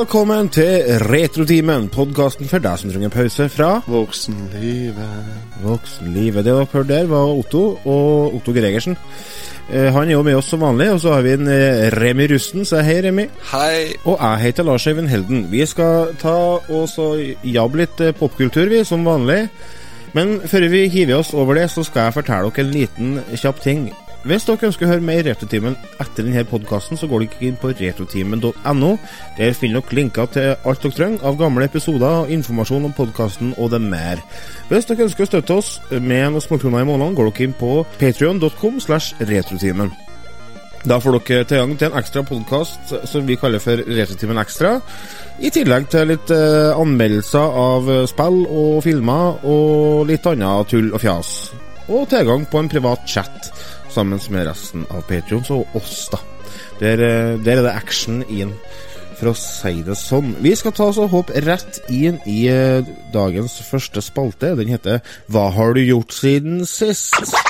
Velkommen til Retrotimen, podkasten for deg som trenger pause fra Voksenlivet. voksenlivet. Det dere hørte der, var Otto og Otto Gregersen. Eh, Han er jo med oss som vanlig, og så har vi en eh, Remi Rusten. Så hei, Remi. Hei. Og jeg heter Lars Øyvind Helden. Vi skal ta og så jabbe litt eh, popkultur, vi, som vanlig. Men før vi hiver oss over det, så skal jeg fortelle dere en liten kjapp ting. Hvis dere ønsker å høre mer Retrotimen etter denne podkasten, så går dere inn på retrotimen.no. Der finner dere linker til alt dere trenger av gamle episoder, informasjon om podkasten og det mer. Hvis dere ønsker å støtte oss med noen småkroner i måneden, går dere inn på patrion.com slash retrotimen. Da får dere tilgang til en ekstra podkast som vi kaller for Retrotimen Ekstra. I tillegg til litt eh, anmeldelser av eh, spill og filmer og litt annet tull og fjas. Og tilgang på en privat chat sammen med resten av Patrions og oss, da. Der, der er det action inn, for å si det sånn. Vi skal ta oss og hoppe rett inn i eh, dagens første spalte. Den heter Hva har du gjort siden sist?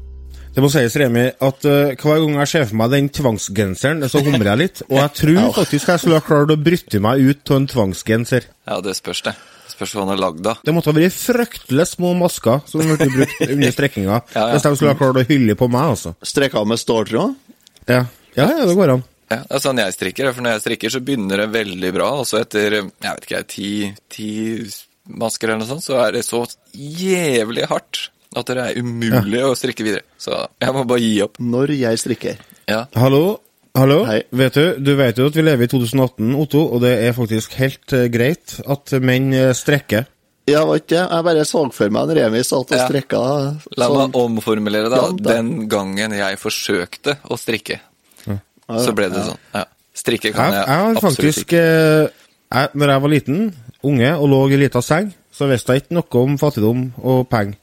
Det må sies, Remi, at uh, hver gang jeg ser for meg den tvangsgenseren, så humrer jeg litt. Og jeg tror faktisk jeg skulle ha klart å brytte meg ut av en tvangsgenser. Ja, det spørs, det. Det spørs hva han har lagd av. Det måtte ha vært fryktelig små masker som ble brukt under strekkinga. Ja, ja. Hvis de skulle ha klart å hylle på meg, altså. Strekka med ståltråd. Ja, ja, ja det går an. Ja, det er sånn jeg strikker. For når jeg strikker, så begynner det veldig bra. Og så etter jeg vet ikke, ti, ti masker eller noe sånt, så er det så jævlig hardt at det er umulig å strikke videre. Så jeg må bare gi opp. Når jeg strikker. Ja. Hallo? Hallo? Hei. Vet du, du vet jo at vi lever i 2018, Otto, og det er faktisk helt uh, greit at menn eh, strekker. Ja, var ikke det? Jeg bare så for meg en Remi satt og Ja. strekka La sånn. meg omformulere det. Ja, da. da. Den gangen jeg forsøkte å strikke, så ble det sånn. Ja. Strikke kan Jeg, jeg, jeg absolutt faktisk ikke. eh, jeg, Når jeg var liten, unge, og lå i lita seng, så visste jeg ikke noe om fattigdom og penger.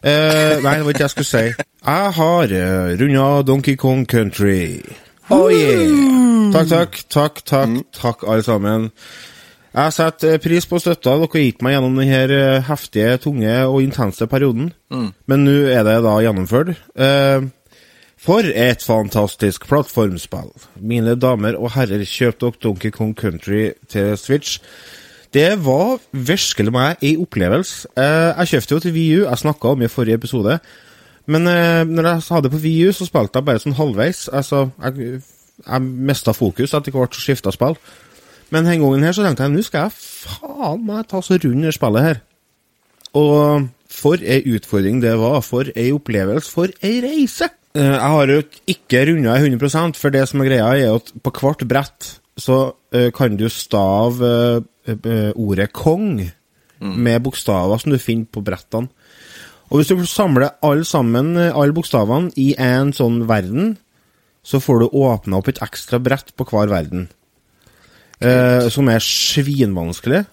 Eh, nei, det var ikke det jeg skulle si. Jeg har uh, runda Donkey Kong Country. Oh yeah! Takk, takk, takk, takk, takk, alle sammen. Jeg setter eh, pris på støtta dere har gitt meg gjennom denne heftige, tunge og intense perioden. Men nå er det da gjennomført. Uh, for et fantastisk plattformspill. Mine damer og herrer, kjøp dere Donkey Kong Country til Switch. Det var virkelig meg ei opplevelse. Eh, jeg kjøpte jo til VU, jeg snakka om i forrige episode. Men eh, når jeg hadde det på VU, så spilte jeg bare sånn halvveis. Altså, jeg, jeg mista fokus etter hvert og skifta spill. Men denne gangen her så tenkte jeg nå skal jeg faen meg ta så runde spillet her. Og for ei utfordring det var, for ei opplevelse, for ei reise! Eh, Jeg har jo ikke runda 100 for det som er greia, er at på hvert brett så kan du stave eh, eh, ordet 'kong' med bokstaver som du finner på brettene. Og hvis du samler alle sammen, eh, alle bokstavene, i en sånn verden, så får du åpna opp et ekstra brett på hver verden. Eh, som er svinvanskelig.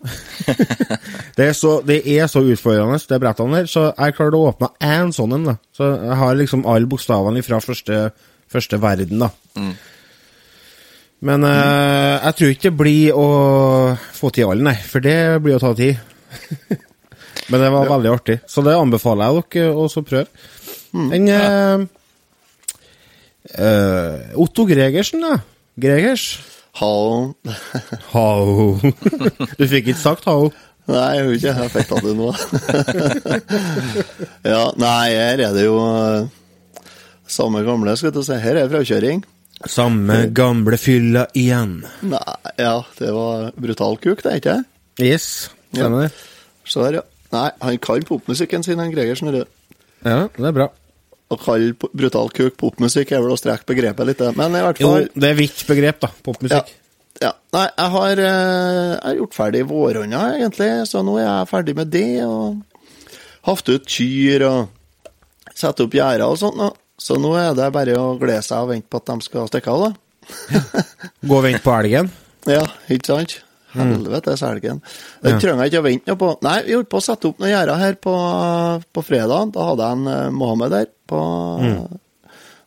det, er så, det er så utfordrende, det brettene der. Så jeg klarte å åpne én sånn en. da. Så jeg har liksom alle bokstavene fra første, første verden, da. Men uh, jeg tror ikke det blir å få til alle, nei. For det blir å ta tid. Men det var veldig artig. Så det anbefaler jeg dere å prøve. prøve. Den eh, uh, Otto Gregersen, da. Gregers. Hao. Hao. Du fikk ikke sagt hao? Nei, jeg gjorde ikke. Jeg fikk tatt det nå. ja, nei, her er det jo eh, samme gamle, skal til si. Her er frakjøring. Samme gamle fylla igjen. Nei, ja, det var brutal kuk, det, ikke det? Yes, stemmer det. Så der, ja. Nei, han kan popmusikken sin, han Gregersen. er. Ja, det er bra. Å kalle brutal kuk popmusikk er vel å strekke begrepet litt, men i hvert Jo, det er vidt begrep, da. Popmusikk. ja. Nei, jeg har, eh, jeg har gjort ferdig vårhånda, egentlig, så nå er jeg ferdig med det. og Haft ut kyr og satt opp gjerder og sånt. nå. Så nå er det bare å glede seg og vente på at de skal stikke av, da. Gå og vente på elgen. Ja, ikke sant? Helvetes elgen. Det Ja. trenger jeg ikke å vente noe på. Nei, vi holdt på å sette opp noen gjerder her på, på fredag. Da hadde jeg en eh, Mohammed der på,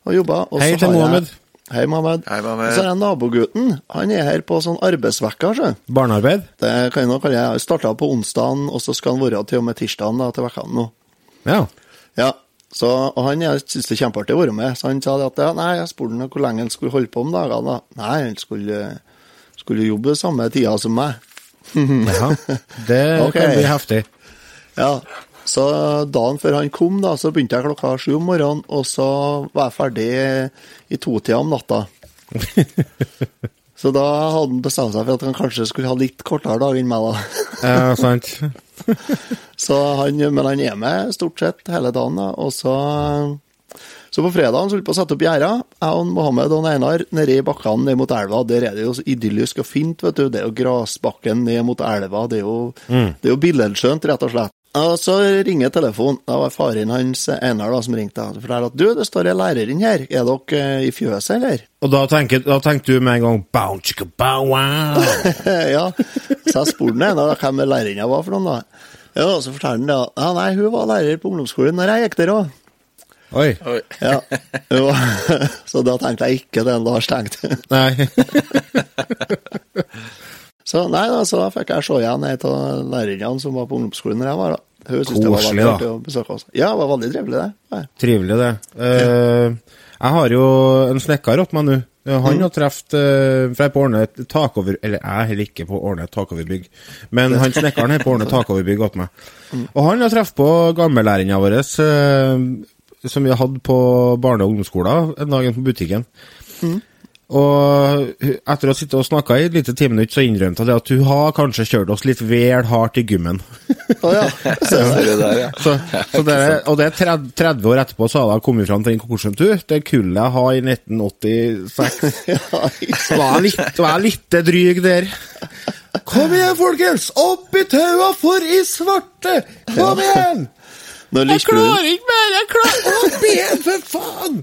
og jobba. Og Mm. Hei så til har jeg- Mohammed. Hei, Mohammed. Hei, Mohammed. Og så er det nabogutten. Han er her på sånn arbeidsvekka, så. Barnearbeid? Det kan jeg nå kalle jeg. Starta på onsdagen, og så skal han være til og med tirsdagen da, til vekkene nå. Ja. Ja, så, og han syntes det er kjempeartig å være med, så han sa det at ja, nei, jeg spurte han hvor lenge han skulle holde på om dagene. da. Nei, han skulle, skulle jobbe samme tida som meg. ja, Det okay. kan bli heftig. Ja, så dagen før han kom, da, så begynte jeg klokka sju om morgenen, og så var jeg ferdig i totida om natta. Så da hadde han bestemt seg for at han kanskje skulle ha litt kortere dag enn meg, da. Ja, sant. Så han, men han er med stort sett hele dagen, da. Og så, så på fredag så holdt vi på å sette opp gjerder. Jeg og Mohammed og Einar nede i bakkene ned mot elva. Der er det jo så idyllisk og fint, vet du. Det er jo grasbakken ned mot elva. Det er jo, det er jo billedskjønt, rett og slett. Og så ringer telefonen. Da var faren hans Einar da, som ringte. og fortalte at du, det står en lærer inn her. Er dere eh, i fjøset, eller? Og da tenker, da tenkte du med en gang bow, chicka, bow, wow. ja, så jeg spurte han da hvem lærerinna var for noen, da. Ja, så fortalte han da ja, nei, hun var lærer på ungdomsskolen når jeg gikk der òg. Oi. Oi. Ja. Jo. Så da tenkte jeg ikke det Lars tenkte. Nei. Så nei da, så da fikk jeg se igjen ei av lærerinnene som var på ungdomsskolen da jeg var da. Hun syntes det var Koselig, veldig da. artig å besøke oss. Ja, det var veldig trivelig, det. Trivelig, det. Eh, jeg har jo en snekker opp meg nå. Eh, Han har truffet uh, For jeg er på ordne et takover... Eller jeg er heller ikke på ordne et takoverbygg, men han snekkeren er på ordne takoverbygg åt meg. Og han har truffet på gammellærerinna vår, eh, som vi hadde på barne- og ungdomsskolen en dag på butikken. Og etter å ha sittet og snakka i et lite timinutt, så innrømte hun at hun har kanskje kjørt oss litt vel hardt i gymmen. Ja. Så. Så, så det og det er 30, 30 år etterpå så har jeg kommet fram til den konklusjonen. Det kullet jeg har i 1986 Så var jeg litt, var litt dryg der. Kom igjen, folkens! Opp i taua for i svarte! Kom igjen! Når Jeg klarer ikke mer! Jeg klarer Å, ben, for faen!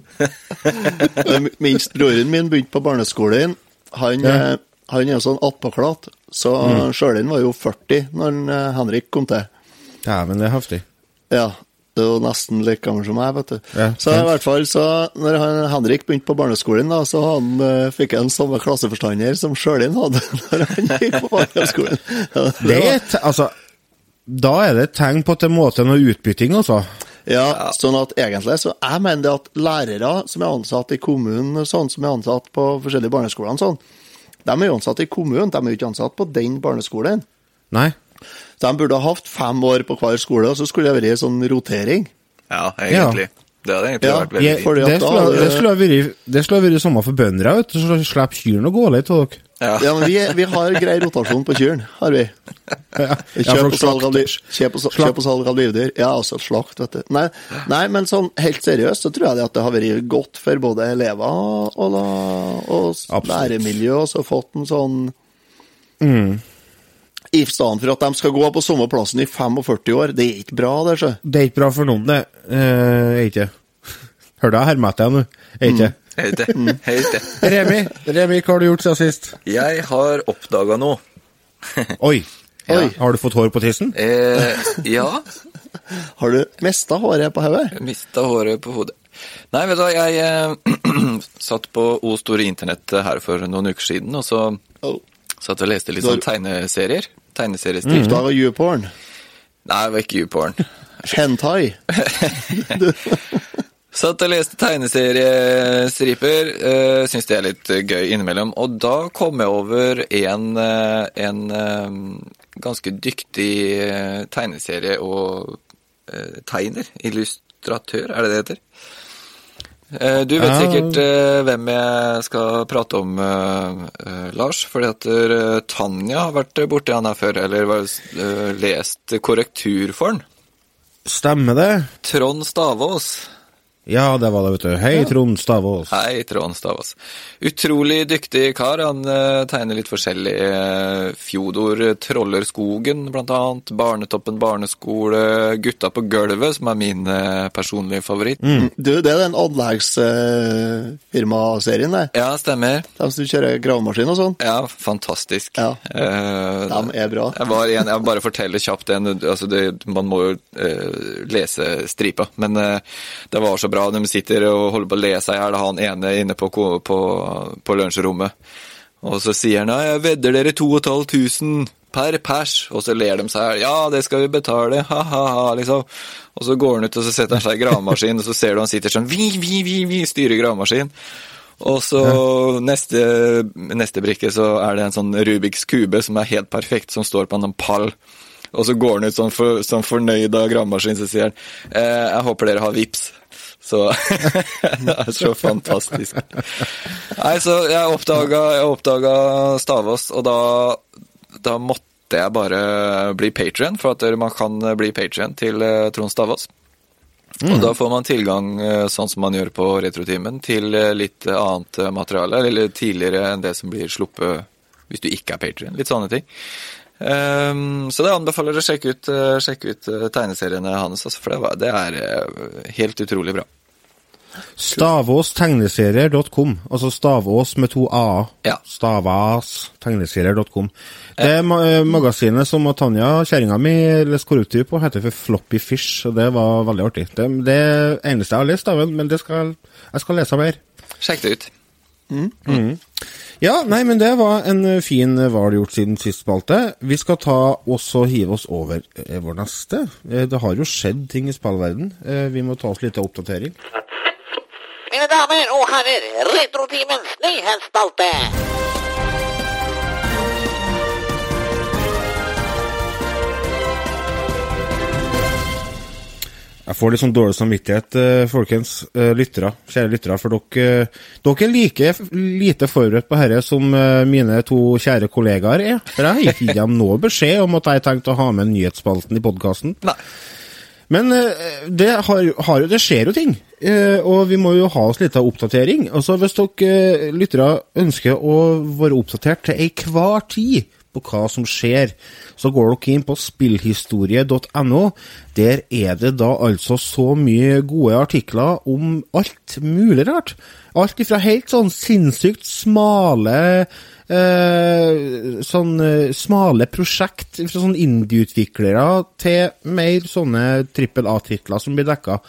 Minst broren min begynte på barneskolen, han, Ja. eh, han er jo sånn attpåklatt, så mm. Sjølin var jo 40 når eh, Henrik kom til. Dæven, det er heftig. Ja, det er jo nesten like gammel som meg, vet du. Ja, så i hvert fall, så når han, Henrik begynte på barneskolen, da, så han, eh, fikk han samme klasseforstander som Sjølin hadde når han gikk på barneskolen. Ja, Det er et, altså, da er det et tegn på at det må til noe utbytting, altså. Ja, sånn at egentlig så jeg mener det at lærere som er ansatt i kommunen, sånn som er ansatt på forskjellige barneskoler, sånn, de er jo ansatt i kommunen, de er jo ikke ansatt på den barneskolen. Nei. Så de burde ha hatt fem år på hver skole, og så skulle det vært sånn rotering. Ja, egentlig. Det hadde egentlig Ja, vært veldig Jeg, at det, skulle, det skulle ha vært Det skulle vært samme for bøndene, vet du, så slipper kyrne å gå litt av dere. Ja. Ja, men vi, vi har grei rotasjon på kyrne, har vi. Kjøp og salg av, kjøp og, kjøp og salg av livdyr. Ja, altså slakt, vet du. Nei, nei, men sånn helt seriøst så tror jeg det at det har vært godt for både elever og, og, og læremiljø, og så fått en sånn Mm. I stedet for at de skal gå på samme plassen i 45 år. Det er ikke bra, det, Så. Det er ikke bra for noen, det. Eh, er ikke. Hør deg, hermer etter deg nå. Er ikke. Helt det. Helt det. Remi, Remi, hva har du gjort siden sist? Jeg har oppdaga noe. Oi. Oi. Har du fått hår på tissen? Eh, ja, Har du mista håret på hodet? jeg mista håret på hodet. Nei, vet du hva, jeg eh, satt på O store internett her for noen uker siden, og så Oh. Satt og leste litt sånn tegneserier. Tegneseriestil. Oppdaga YouPorn? Nei, det var ikke YouPorn. Hentai? Satt og leste tegneseriestriper. Uh, Syns det er litt eh, gøy innimellom. Og da kom jeg over en, eh, en eh, ganske dyktig eh, tegneserie- og eh, tegner. Illustratør, er det det heter? Eh, Du vet sikkert uh, hvem jeg skal prate om, uh, eh, Lars. Fordi at eh, Tanja har vært borti han her før, eller var, lest korrektur for han. Stemmer det? Trond Stavås. Ja, det var det, vet du. Hei, Trond Stavås. Hei, Trond Stavås. Utrolig dyktig kar. Han eh, tegner litt forskjellig. eh, Fjodor Trollerskogen, blant annet. Barnetoppen barneskole. Gutta på gulvet, som er min eh, personlige favoritt. Du, det er den anleggsfirmaserien det. Ja, stemmer. De som kjører gravemaskin og sånn. Ja, fantastisk. Ja. Uh, De er bra. Jeg var igjen, jeg bare forteller kjapt en, altså det, Man må jo uh, lese stripa, men uh, det var så bra. De sitter og holder på å le seg i hjel, han ene inne på, på, på lunsjrommet. Og så sier han ja, jeg vedder dere 2500 per pers, og så ler de seg i hjel. Ja, det skal vi betale, ha-ha-ha, liksom. Og så går han ut og så setter han seg i gravemaskin, og så ser du han sitter sånn vi, vi, vi, vi, styrer gravemaskin. Og så neste, neste brikke så er det en sånn Rubiks kube som er helt perfekt, som står på en pall. Og så går han ut sånn, for, sånn fornøyd av gravemaskinen, så sier han eh, jeg håper dere har vips. Så det er så fantastisk. Nei, så jeg oppdaga, jeg oppdaga Stavås, og da, da måtte jeg bare bli patrion, for at man kan bli patrion til eh, Trond Stavås. Og da får man tilgang, eh, sånn som man gjør på Retrotimen, til eh, litt annet materiale, eller tidligere enn det som blir sluppet hvis du ikke er patrion. Litt sånne ting. Um, så det anbefaler å sjekke ut, sjekke ut tegneseriene hans, altså, for det, var, det er helt utrolig bra. Stavåstegneserier.com. Altså Stavås med to a-er. Ja. Stavastegneserier.com. Det ma eh, magasinet som Tanja, kjerringa mi, leste korrektur på, heter for Floppy Fish, og det var veldig artig. Det, det eneste jeg har lest av den, men det skal, jeg skal lese mer. Sjekk det ut. Ja, nei, men det var en eh, fin eh, Hva har du gjort siden sist spalte. Vi skal ta også hive oss over eh, vår neste. Det har jo skjedd ting i spillverden. Vi må ta oss litt av oppdatering. Mine damer og herrer, Retrotimens nyhetsspalte. Jeg får litt sånn dårlig samvittighet, eh, folkens, eh, lyttere, kjære lyttere, for dere, dere er like lite forberedt på dette som eh, mine to kjære kollegaer er. For jeg har ikke gitt dem noe beskjed om at jeg tenkte å ha med nyhetsspalten i podkasten. Men eh, det, har, har, det skjer jo ting, eh, og vi må jo ha oss litt av oppdatering. Altså Hvis dere eh, lyttere ønsker å være oppdatert til enhver tid på hva som skjer, så går dere inn på spillhistorie.no. Der er det da altså så mye gode artikler om alt mulig rart. Alt ifra helt sånn sinnssykt smale eh, sånn eh, smale prosjekt fra sånn indie-utviklere til mer sånne trippel A-titler som blir dekka.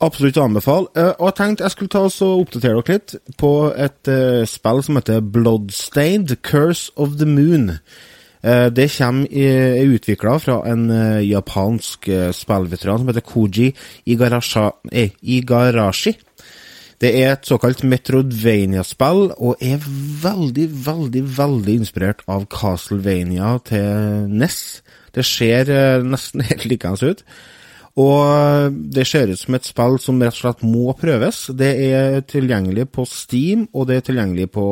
Absolutt anbefale. Eh, og jeg tenkte jeg skulle ta oss og oppdatere dere litt på et eh, spill som heter Bloodstained Curse of the Moon. Eh, det kommer i- er utvikla fra en japansk uh, spillveteran som heter Koji Igarasha, eh, Igarashi. Det er et såkalt Metroidvania-spill, og er veldig, veldig, veldig inspirert av Castlevania til NES. Det ser eh, nesten helt likeens ut. Og det ser ut som et spill som rett og slett må prøves. Det er tilgjengelig på Steam, og det er tilgjengelig på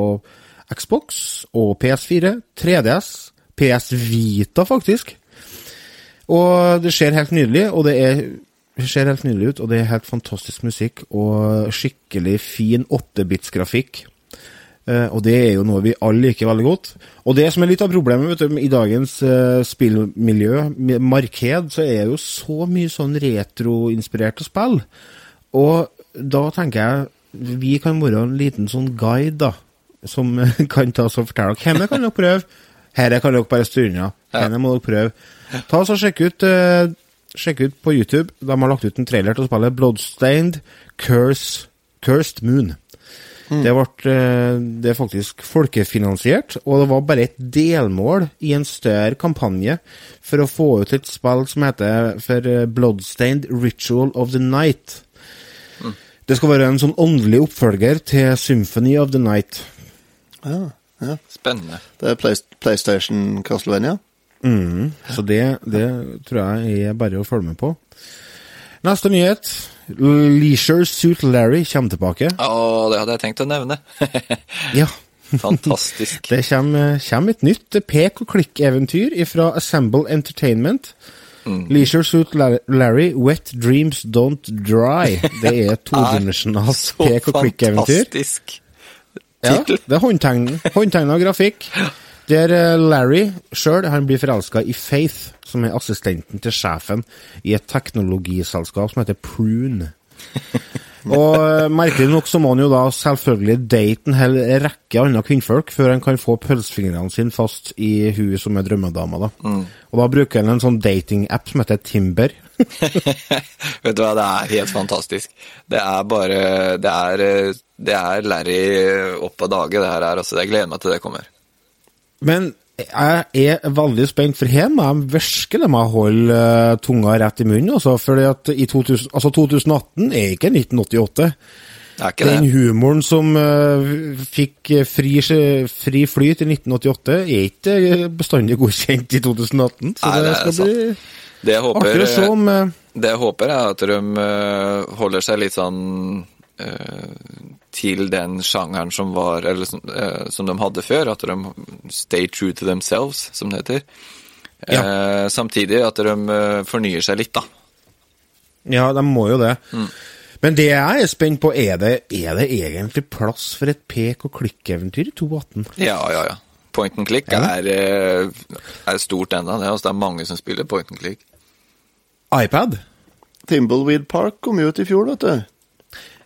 Xbox og PS4, 3DS, PS Vita faktisk. Og det ser helt nydelig, og det er det ser helt nydelig ut, og det er helt fantastisk musikk og skikkelig fin 8-bits-grafikk. Eh, og det er jo noe vi alle liker veldig godt. Og det som er litt av problemet vet du, i dagens eh, spillmiljø, marked, så er det jo så mye sånn retroinspirerte spill. Og da tenker jeg vi kan være en liten sånn guide, da, som kan ta oss og fortelle dere hvem kan dere prøve. Her kan dere bare styre unna. Denne må dere prøve. Ta oss og Sjekk ut eh, Sjekk ut på YouTube. De har lagt ut en trailer til å spille Bloodstained Curse, Cursed Moon. Det, ble, eh, det er faktisk folkefinansiert, og det var bare et delmål i en større kampanje for å få ut et spill som heter for eh, Bloodstained Ritual of the Night. Det skal være en sånn åndelig oppfølger til Symphony of the Night. Ja, ja. Spennende. Det er Play PlayStation Castlevania. Mm, så det, det tror jeg er bare å følge med på. Neste nyhet. Leisure Suit Larry kommer tilbake. Å, det hadde jeg tenkt å nevne. Ja. Fantastisk. Det kommer, kommer et nytt pek og klikk-eventyr fra Assemble Entertainment. Leisure Suit Larry, Wet Dreams Don't Dry. Det er et todimensjonalt pek- og klikk-eventyr. fantastisk Ja, det er håndtegn- håndtegna grafikk. Der eh, Larry sjøl blir forelska i Faith, som er assistenten til sjefen i et teknologiselskap som heter Prune. Og eh, merkelig nok så må han jo da selvfølgelig date en hel rekke andre kvinnfolk før han kan få pølsefingrene sine fast i hun som er drømmedama. da. Og da bruker han en sånn datingapp som heter Timber. Vet du hva, det er helt fantastisk. Det er bare Det er, eh, det er Larry opp av dage, det her er. Altså, jeg gleder meg til det kommer. Men jeg er veldig spent, for her må jeg virkelig må å holde eh, tunga rett i munnen. Altså, fordi at i 2000, altså 2018 er ikke 1988. Det er ikke Den det. humoren som uh, fikk eh, fri, fri flyt i 1988, er ikke bestandig godkjent i 2018. Så Nei, det, det skal bli Det jeg håper, artig å se om eh, det jeg håper er at de uh, holder seg litt sånn til den sjangeren som var Eller som, eh, som de hadde før. At de stay true to themselves, som det heter. Eh, samtidig at de eh, fornyer seg litt, da. Ja, de må jo det. Mm. Men det jeg er spent på, er det, er det egentlig plass for et pek- og klikk-eventyr i 2018? Ja, ja, ja. Point and click Ja. er, eh, er stort ennå. Det, altså, det er mange som spiller point and click. iPad? Timbleweed Park kom jo ut i fjor, vet du.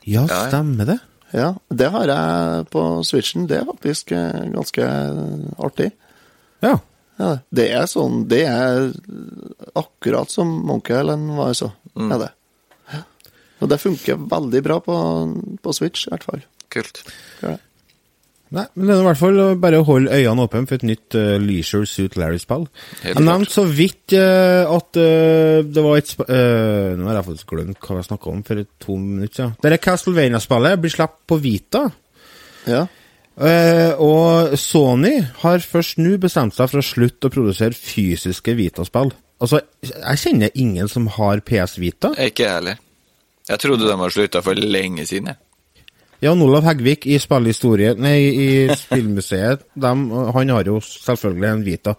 Ja, Ja, ja. stemmer det. Ja, det har jeg på Switchen. Det er faktisk eh, ganske artig. Ja. Ja, det er sånn Det er akkurat som Monkey Island var, så. Mm. Er det. Og det funker veldig bra på, på Switch, i hvert fall. Kult. Det. Nei, men det er i hvert fall bare å holde øynene åpne for et nytt uh, Leisure Suit Larry-spill. Jeg nevnte så vidt uh, at uh, det var et sp uh, Nå har jeg faktisk glemt hva jeg snakka om for to minutter siden. Det er Castlevania-spillet blir sluppet på Vita. Ja. Eh, og Sony har først nå bestemt seg for å slutte å produsere fysiske Vita-spill. Altså, jeg kjenner ingen som har PS Vita. Ikke jeg heller. Jeg trodde de hadde slutta for lenge siden. jeg. Jan Olav Hegvik i Spillhistorie Nei, i Spillmuseet, dem, han har jo selvfølgelig en Vita.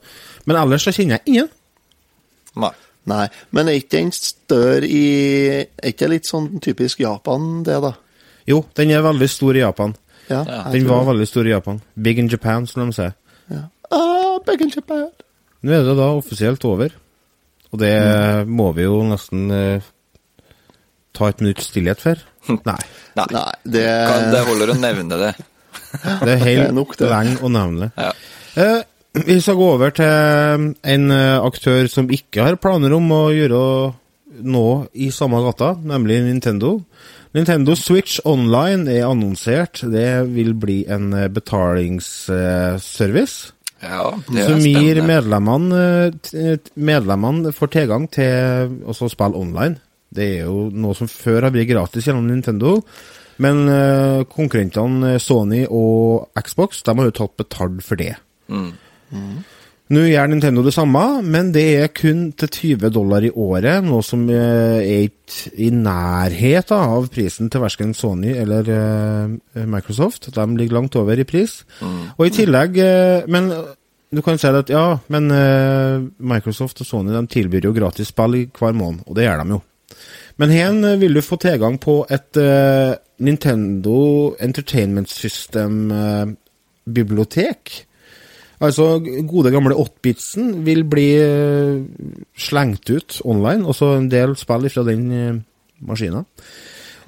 Men ellers så kjenner jeg ingen. Nei. Nei, men er ikke den større i Er ikke det litt sånn typisk Japan, det, da? Jo, den er veldig stor i Japan. Ja. Den var det. veldig stor i Japan. Big in Japan, som de sier. ja. ah, Big in Japan. Nå er det da offisielt over. Og det må vi jo nesten eh, ta et minutts stillhet for. Nei. Nei. Nei, det Kan, det holder å nevne det. Det er helt nok det. lenge å nevne. Ja. Eh, vi skal gå over til en eh, aktør som ikke har planer om å gjøre noe i samme gata, nemlig Nintendo. Nintendo Switch Online er annonsert. Det vil bli en eh, betalingsservice. Ja, det er som gir medlemmene eh, Medlemmene får tilgang til å spille online. Det er jo noe som før har blitt gratis gjennom Nintendo. Men uh, konkurrentene eh, Sony og Xbox de har jo tatt betalt for det. Nå gjør Nintendo det samme, men det er kun til 20 dollar i året. Noe som eh, er ikke i nærhet av prisen til verken Sony eller Microsoft. De ligger langt over i pris. Og i tillegg Men du kan si at ja, men Microsoft og Sony de tilbyr jo gratis spill hver måned, og det gjør de jo. Men her eh, vil du få tilgang på et uh, Nintendo Entertainment System-bibliotek. Altså, gode gamle 8-bitsen vil bli uh, slengt ut online, og så en del spill fra den uh, maskinen.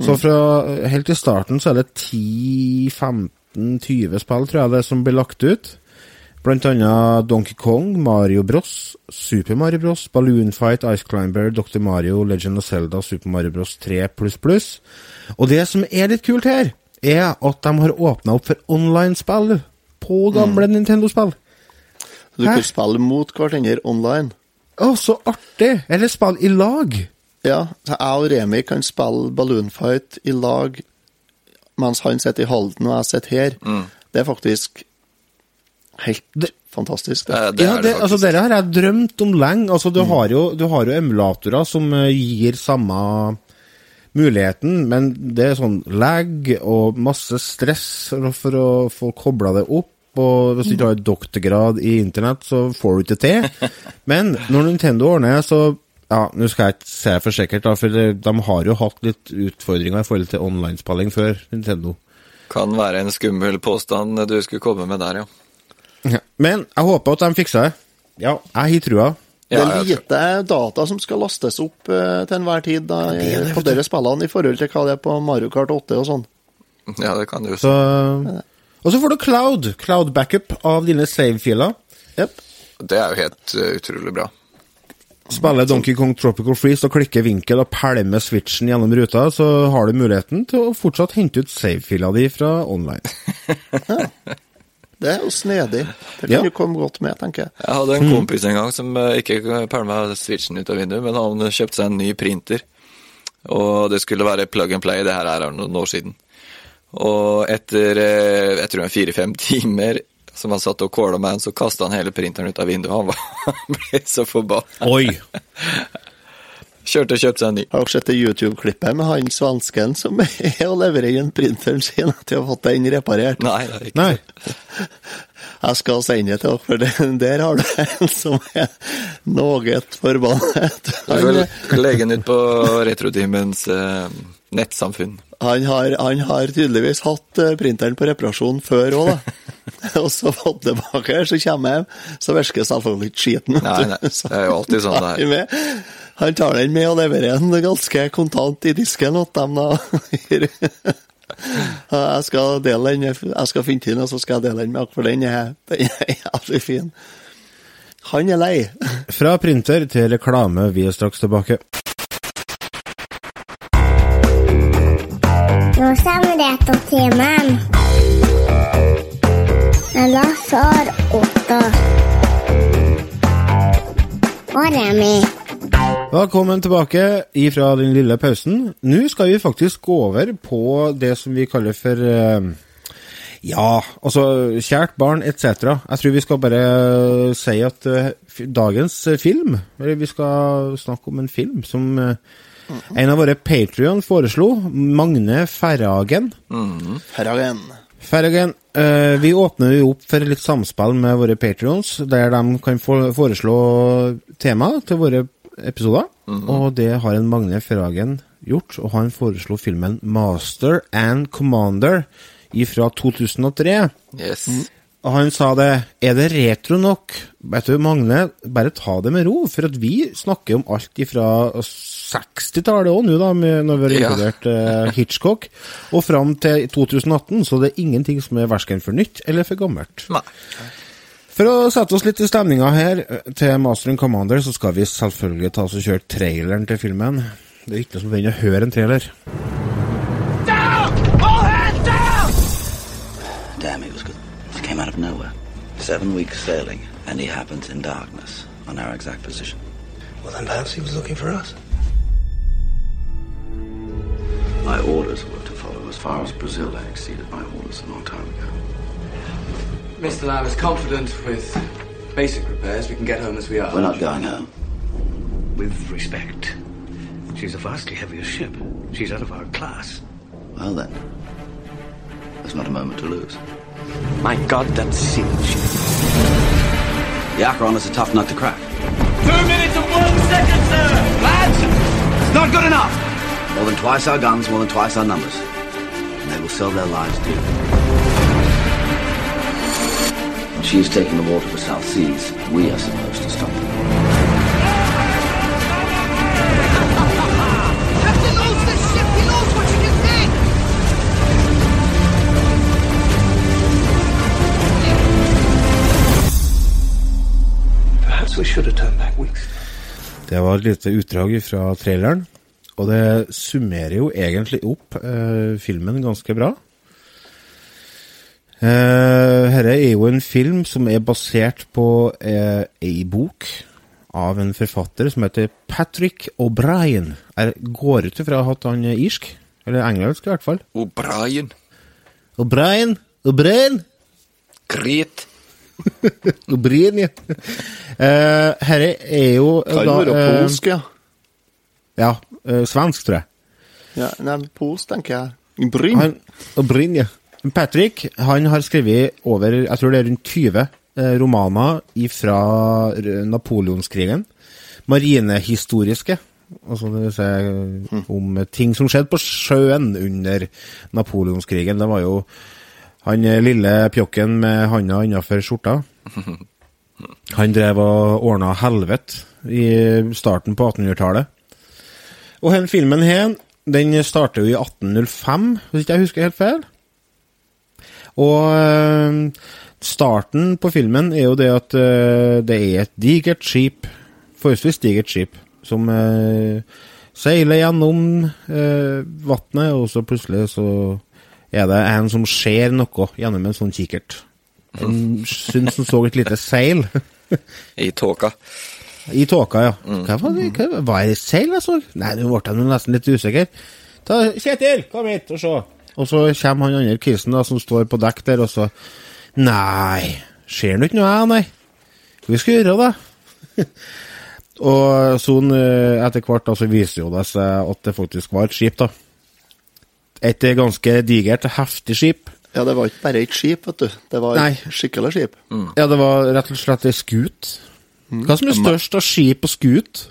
Så fra eh, helt i starten så er det 10-15-20 spill, tror jeg det, som blir lagt ut. Blant annet Donkey Kong, Mario Bros, Super Mario Bros, Balloon Fight, Ice Climber, Dr. Mario, Legend of Zelda, Super Mario Bros 3 Og det som er litt kult her, er at de har åpna opp for online-spill på gamle Nintendo-spill. Du Hæ? kan spille mot hverandre online. Å, så artig! Eller spille i lag. Ja, så jeg og Remi kan spille Balloon Fight i lag mens han sitter i Halden og jeg sitter her. Det er faktisk helt fantastisk. Eh, Det. Det ja, det, det altså, dere har jeg drømt om lenge. Altså, du, har jo, du har jo emulatorer som eh, gir samme muligheten, men det er sånn lag og masse stress for å- få kobla det opp. Og hvis du ikke har doktorgrad i internett, så får du ikke til. Men når Nintendo ordner, så Ja, nå skal jeg ikke se for sikkert, da, for de har jo hatt litt utfordringer i forhold til online-spilling før Nintendo. Kan være en skummel påstand du skulle komme med der, ja. Men jeg håper at de fikser det. Ja, jeg har trua. Det er lite data som skal lastes opp uh, til enhver tid da, i- på dere spillene i forhold til hva det er på Mario Kart 8 og sånn. Ja, det kan du jo si. Og så får du cloud. Cloud backup av dine save-filer. Yep. Det er jo helt uh, utrolig bra. Spiller Donkey Kong Tropical Freeze og klikker vinkel og pælmer switchen gjennom ruta, så har du muligheten til å fortsatt hente ut save-fila di fra online. Det er jo snedig. Det kan Ja. du komme godt med, tenker jeg. Jeg hadde en kompis en gang som eh, ikke pælma switchen ut av vinduet, men han kjøpte seg en ny printer. Og det skulle være plug and play, det her er noen år siden. Og etter eh, jeg tror fire-fem timer som han satt og kåla med, så kasta han hele printeren ut av vinduet. Han, var, han ble så forbanna. Oi! Kjørte og kjøpte seg en ny. Har dere sett det YouTube-klippet med han svensken som er og leverer inn printeren sin etter å ha fått den reparert? Nei, det er ikke Nei. Jeg skal sende det til dere, for det, der har du en som er noe forbannet. Du får legge den ut på Retrotimens eh, nettsamfunn. han, har, han har tydeligvis hatt eh, printeren på reparasjon før òg, da. Og så fått tilbake, så kommer jeg hjem, så virker selvfølgelig ikke skiten. Nei, nei, det er jo alltid sånn det er. Han tar den med og leverer den ganske kontant i disken til dem, da. Jeg skal dele den, jeg skal finne den, og så skal jeg dele den med dere, for den er, den er jævlig fin. Han er lei. Fra printer til reklame, vi er straks tilbake. Nå kommer Retrotimen. Med Lasse Otto. Og Remi. Velkommen tilbake ifra den lille pausen. Nå skal vi faktisk gå over på det som vi kaller for eh, Ja, altså kjært barn etc. Jeg tror vi skal bare si at eh, dagens eh, film eller Vi skal snakke om en film som en av våre Patrion foreslo. Magne Ferragen. Ferragen. Ferragen, eh, vi åpner jo opp for litt samspill med våre patrions, der de kan foreslå tema til våre episoder. Og det har en Magne Ferragen gjort, og han foreslo filmen Master and Commander fra 2003. Yes. Og han sa det, er det retro nok? Vet du, Magne, bare ta det med ro, for at vi snakker om alt ifra 60-tallet òg nå, da, når vi har inkludert ja. Hitchcock, og fram til 2018, så det er ingenting som er verken for nytt eller for gammelt. Nei. For å sette oss litt i stemninga her eh, til Master and Commander, så skal vi selvfølgelig ta oss og kjøre traileren til filmen. Det er ikke noe som begynner å høre en trailer. Damn, he was good. He came out of nowhere. Seven weeks sailing, and he happens in darkness on our exact position. Well, then perhaps he was looking for us. My orders were to follow as far as Brazil. I exceeded my orders a long time ago. Mr. Lamb is confident with basic repairs we can get home as we are. We're not going home. With respect, she's a vastly heavier ship. She's out of our class. Well then, there's not a moment to lose. My God, that sealing ship. The Acheron is a tough nut to crack. Two minutes and one second, sir! Lads! It's not good enough! More than twice our guns, more than twice our numbers. And they will sell their lives dear. has taken the war to South Seas. We are supposed to stop them. Captain knows this ship. He knows what you can think. Perhaps we should have turned back weeks. Det var et lite utdrag fra traileren, og det summerer jo egentlig opp eh, filmen ganske bra. Eh, Dette er jo en film som er basert på eh, ei bok av en forfatter som heter Patrick O'Brien. Jeg går ut ifra at han er irsk, eller engelsk i hvert fall. O'Brien. O'Brien, O'Brien, Krit. O'Brien, ja. Eh, Dette er jo Kan da, være eh, polsk, ja. Ja, eh, svensk, tror jeg. ja. Nei, polsk, tenker jeg. Bryn. Han, og ja. Patrick han har skrevet over jeg tror det er rundt 20 eh, romaner fra Napoleonskrigen. marinehistoriske. Altså det vil si om ting som skjedde på sjøen under napoleonskrigen. Det var jo han eh, lille pjokken med handa innafor skjorta. Han drev og ordna helvete i starten på 1800-tallet. Og den filmen her, den starter jo i 1805, hvis ikke jeg husker helt feil. Og øh, starten på filmen er jo det at øh, det er et digert skip, forholdsvis digert skip, som øh, seiler gjennom vannet, og så plutselig så er det en som ser noe gjennom en sånn kikkert. En syns han så et lite seil. I tåka. I tåka, ja. Hva var det? Hva, var det seil jeg så? Nei, nå ble jeg nesten litt usikker. Ta, Kjetil, kom hit og se. Og så kommer han andre kisen da, som står på dekk der, og så Nei, ser nå ikke noe, jeg, nei. Hva skal vi gjøre, da? og sånn etter hvert da, så viser jo det seg at det faktisk var et skip, da. Et ganske digert, heftig skip. Ja, det var ikke bare et skip, vet du. Det var Nei. et skikkelig skip. Ja, det var rett og slett ei skut. Hva som er størst av skip og skut?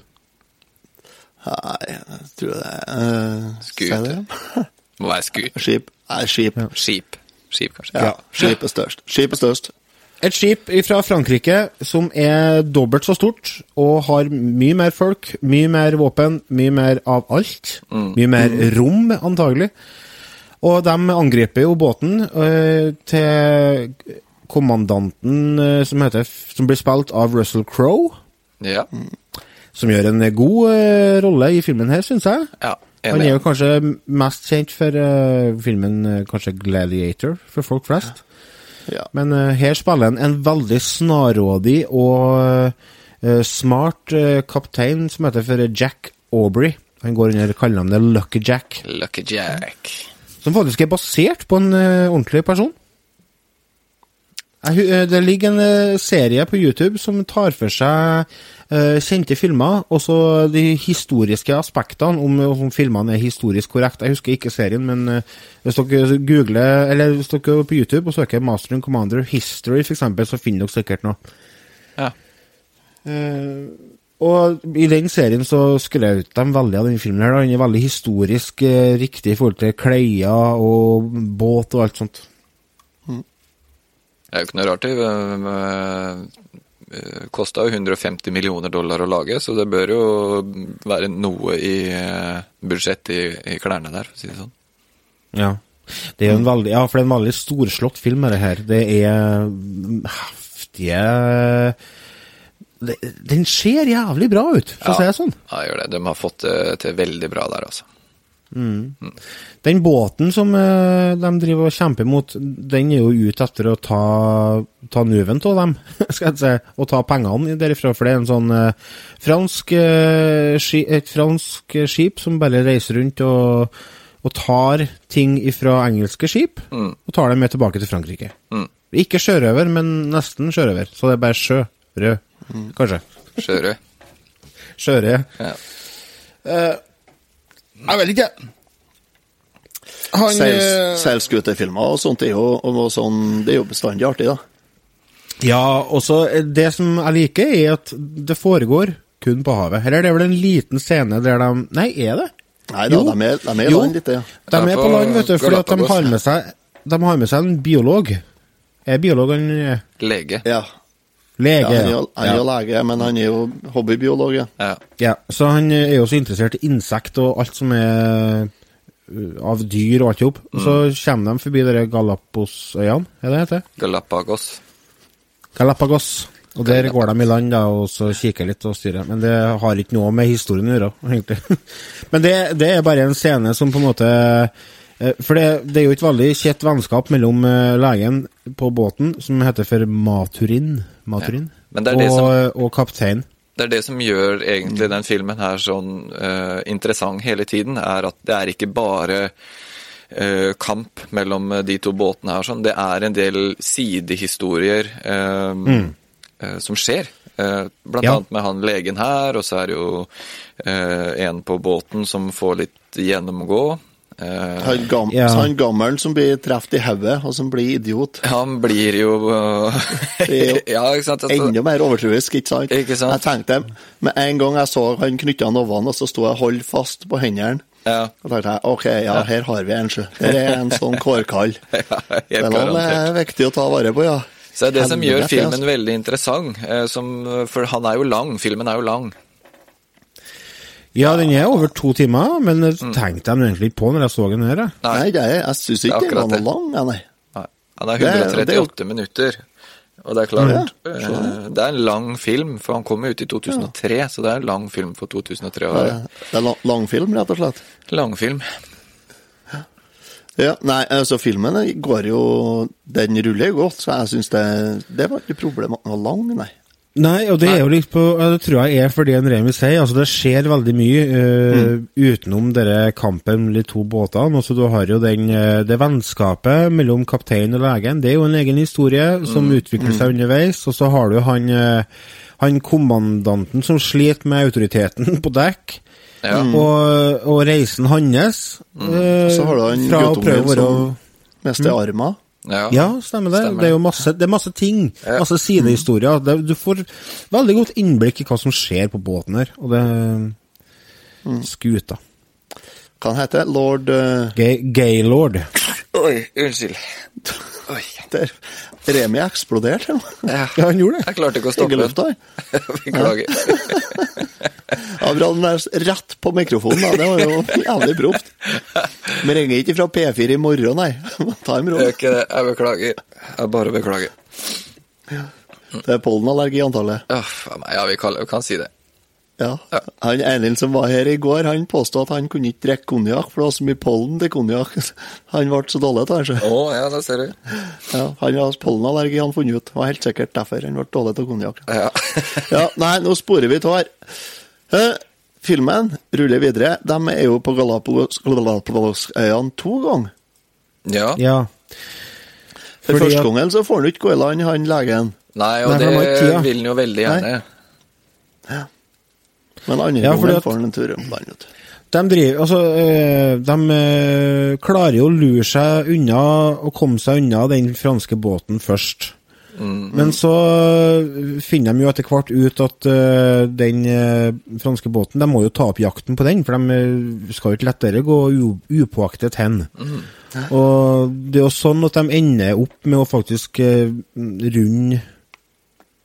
Nei, jeg tror det er uh, Skute. Må være skut. Skip. Nei, skip. Skip. Skip, kanskje. Ja, skip er størst. Skip er størst. Et skip fra Frankrike som er dobbelt så stort og har mye mer folk, mye mer våpen, mye mer av alt. Mye mer rom, antagelig. Og de angriper jo båten øh, til kommandanten øh, som, heter, som blir spilt av Russell Crowe, Ja. som gjør en god øh, rolle i filmen her, syns jeg. ja. Han er jo kanskje mest kjent for uh, filmen eh, kanskje Gladiator, for folk flest. Ja. Men uh, her spiller han en veldig snarrådig og uh, smart kaptein som heter for Jack Aubrey. Han går under kallenavnet Lucky Jack, Lucky Jack. som faktisk er basert på en ordentlig person. Eh, Det ligger en eh, serie på YouTube som tar for seg eh, kjente filmer, og så de historiske aspektene, om, om filmene er historisk korrekt. Jeg husker ikke serien, men hvis dere googler, eller hvis dere går på YouTube og søker Master and Commander History, eksempel, så finner dere sikkert noe. Ja. Og i den serien så skrøt de veldig av den filmen her. da. Den er veldig historisk riktig i forhold til klær og båt og alt sånt. Det er jo ikke noe rart, det. Uh, Kosta jo 150 millioner dollar å lage, så det bør jo være noe i budsjettet budsjett i, i klærne der, for å si det sånn. Ja. Det er en veldig, ja, for det er en veldig storslått film, det her. Det er heftige Den ser jævlig bra ut, for å si det sånn. Ja, gjør det. De har fått det til veldig bra der, altså. Den båten som eh, de driver og kjemper mot, den er jo ute etter å ta, ta nuven av dem, skal jeg si, og ta pengene derifra. For det er en sånn eh, fransk, eh, et fransk skip som bare reiser rundt og, og tar ting fra engelske skip, og tar dem med tilbake til Frankrike. Mm. Ikke sjørøver, men nesten sjørøver. Så det er bare sjø. Rød, kanskje. Sjørød. Sjørød. Ja. Jeg vet ikke. Han eh, og sånt er jo, og sånn, det er jo bestandig artig, da. Ja, også så det som jeg liker, er at det foregår kun på havet. Eller det er vel en liten scene der de Nei, er det? Nei da, Jo. de er, de er Jo. land litt. Ja. De er på på land, vet du, fordi at de har med seg De har med seg en biolog. Er biologen eh, Lege. Ja. Lege? ja, han er jo han er ja. lege, men han er jo hobbybiolog, ja. Ja. ja, så han eh, er jo så interessert i insekt og alt som er uh, av dyr og alt jobb. Mm. Så kommer de forbi de Galapagosøyene, er det det heter? Galapagos. Galapagos. Og der går de i land da, og så kikker litt og styrer. Men det har ikke noe med historien å gjøre, egentlig. Men det, det er bare en scene som på en måte eh, For det, det er jo et veldig kjett vennskap mellom eh, legen på båten, som heter for Maturin, Maturin Ja. Og, og kaptein. Det er det som gjør egentlig den filmen her sånn uh, interessant hele tiden, er at det er ikke bare uh, kamp mellom de to båtene her, sånn. Det er en del sidehistorier eh, eh, som skjer. Blant Ja. annet med han legen her, og så er det jo en på båten som får litt gjennomgå. Eh, Han, gam, Ja. han gammelen som blir truffet i hodet, og som blir idiot. han blir jo jo Ja, ikke sant? Altså, Enda mer overtroisk, ikke sant? Ikke sant? Jeg tenkte med en gang jeg så han knytta novene, og så sto jeg holdt fast på hendene. ja, Og tenkte jeg ok, ja, her har vi en, sjø. Her er en sånn kårkall. ja, Den er viktig å ta vare på, ja. Så det er det som gjør Helvete, filmen altså. veldig interessant. eh, Som, for han er jo lang. Filmen er jo lang. Ja, den er over to timer, men det tenkte jeg egentlig ikke på når jeg så den her. Nei, Nei, det er, jeg syns ikke Det den var noe lang, ja, nei. Nei, Han er Det er- det er 138 minutter. Og det er klart Ja, Det er en lang film, for han kom jo ut i 2003, så det er en lang film for 2003 å Det være. er- det er lang- langfilm, rett og slett. Langfilm. Ja, nei, altså filmen går jo Den ruller jo godt, så jeg syns det Det var ikke problemet at den var lang, nei. Nei, og det er jo litt på Det tror jeg er fordi en Remi sier. Altså, det skjer veldig mye eh, utenom denne kampen med de to båtene. Altså, du har jo den, eh, det vennskapet mellom kapteinen og legen. Det er jo en egen historie som utvikler seg underveis. Og så har du han, eh, han kommandanten som sliter med autoriteten på dekk. Ja. Og, og reisen hans Uh, Så har du han guttungen som mister armer. Ja. ja, stemmer det. Stemmer. Det er jo masse, det er masse ting. Ja. Masse sidehistorier. Det, du får veldig godt innblikk i hva som skjer på båten her. Og det Skuta. Hva han heter Lord uh, Gay, Gaylord. Oi, unnskyld. Oi. der. Remi eksploderte. Ja. Ja, han gjorde det. Jeg klarte ikke å stoppe den. Beklager. Ja, den der rett på mikrofonen, da. Det var jo jævlig proft. Vi ringer ikke fra P4 i morgen, nei. Ta en ro. Jeg, beklager. Jeg bare beklager. Det er pollenallergi, antallet. Ja, vi kan, vi kan si det. Ja. Han Eivind som var her i går, han påstod at han kunne ikke drikke konjakk, for det var så mye pollen til konjakk. Han ble så dårlig av det. Å, ja, det ser du. Ja, han har pollenallergi, han funnet ut. Det var helt sikkert derfor han ble dårlig av konjakk. Ja. Ja, nei, nå sporer vi av her. Eh, filmen ruller videre. De er jo på Galapagos- Galapagosøyene to ganger. ja. Ja. For Fordi første gangen så får han ikke gå i land, han legen. Nei, og Nei, det vil han jo veldig gjerne. Men andre Ja, gangen får han en tur rundt landet. De driver Altså, eh, de eh, klarer jo å lure seg unna og komme seg unna den franske båten først. Men så eh, finner de jo etter hvert ut at den franske båten De må jo ta opp jakten på den, for de skal jo ikke lettere gå upåaktet hen. Og det er jo sånn at de ender opp med å faktisk runde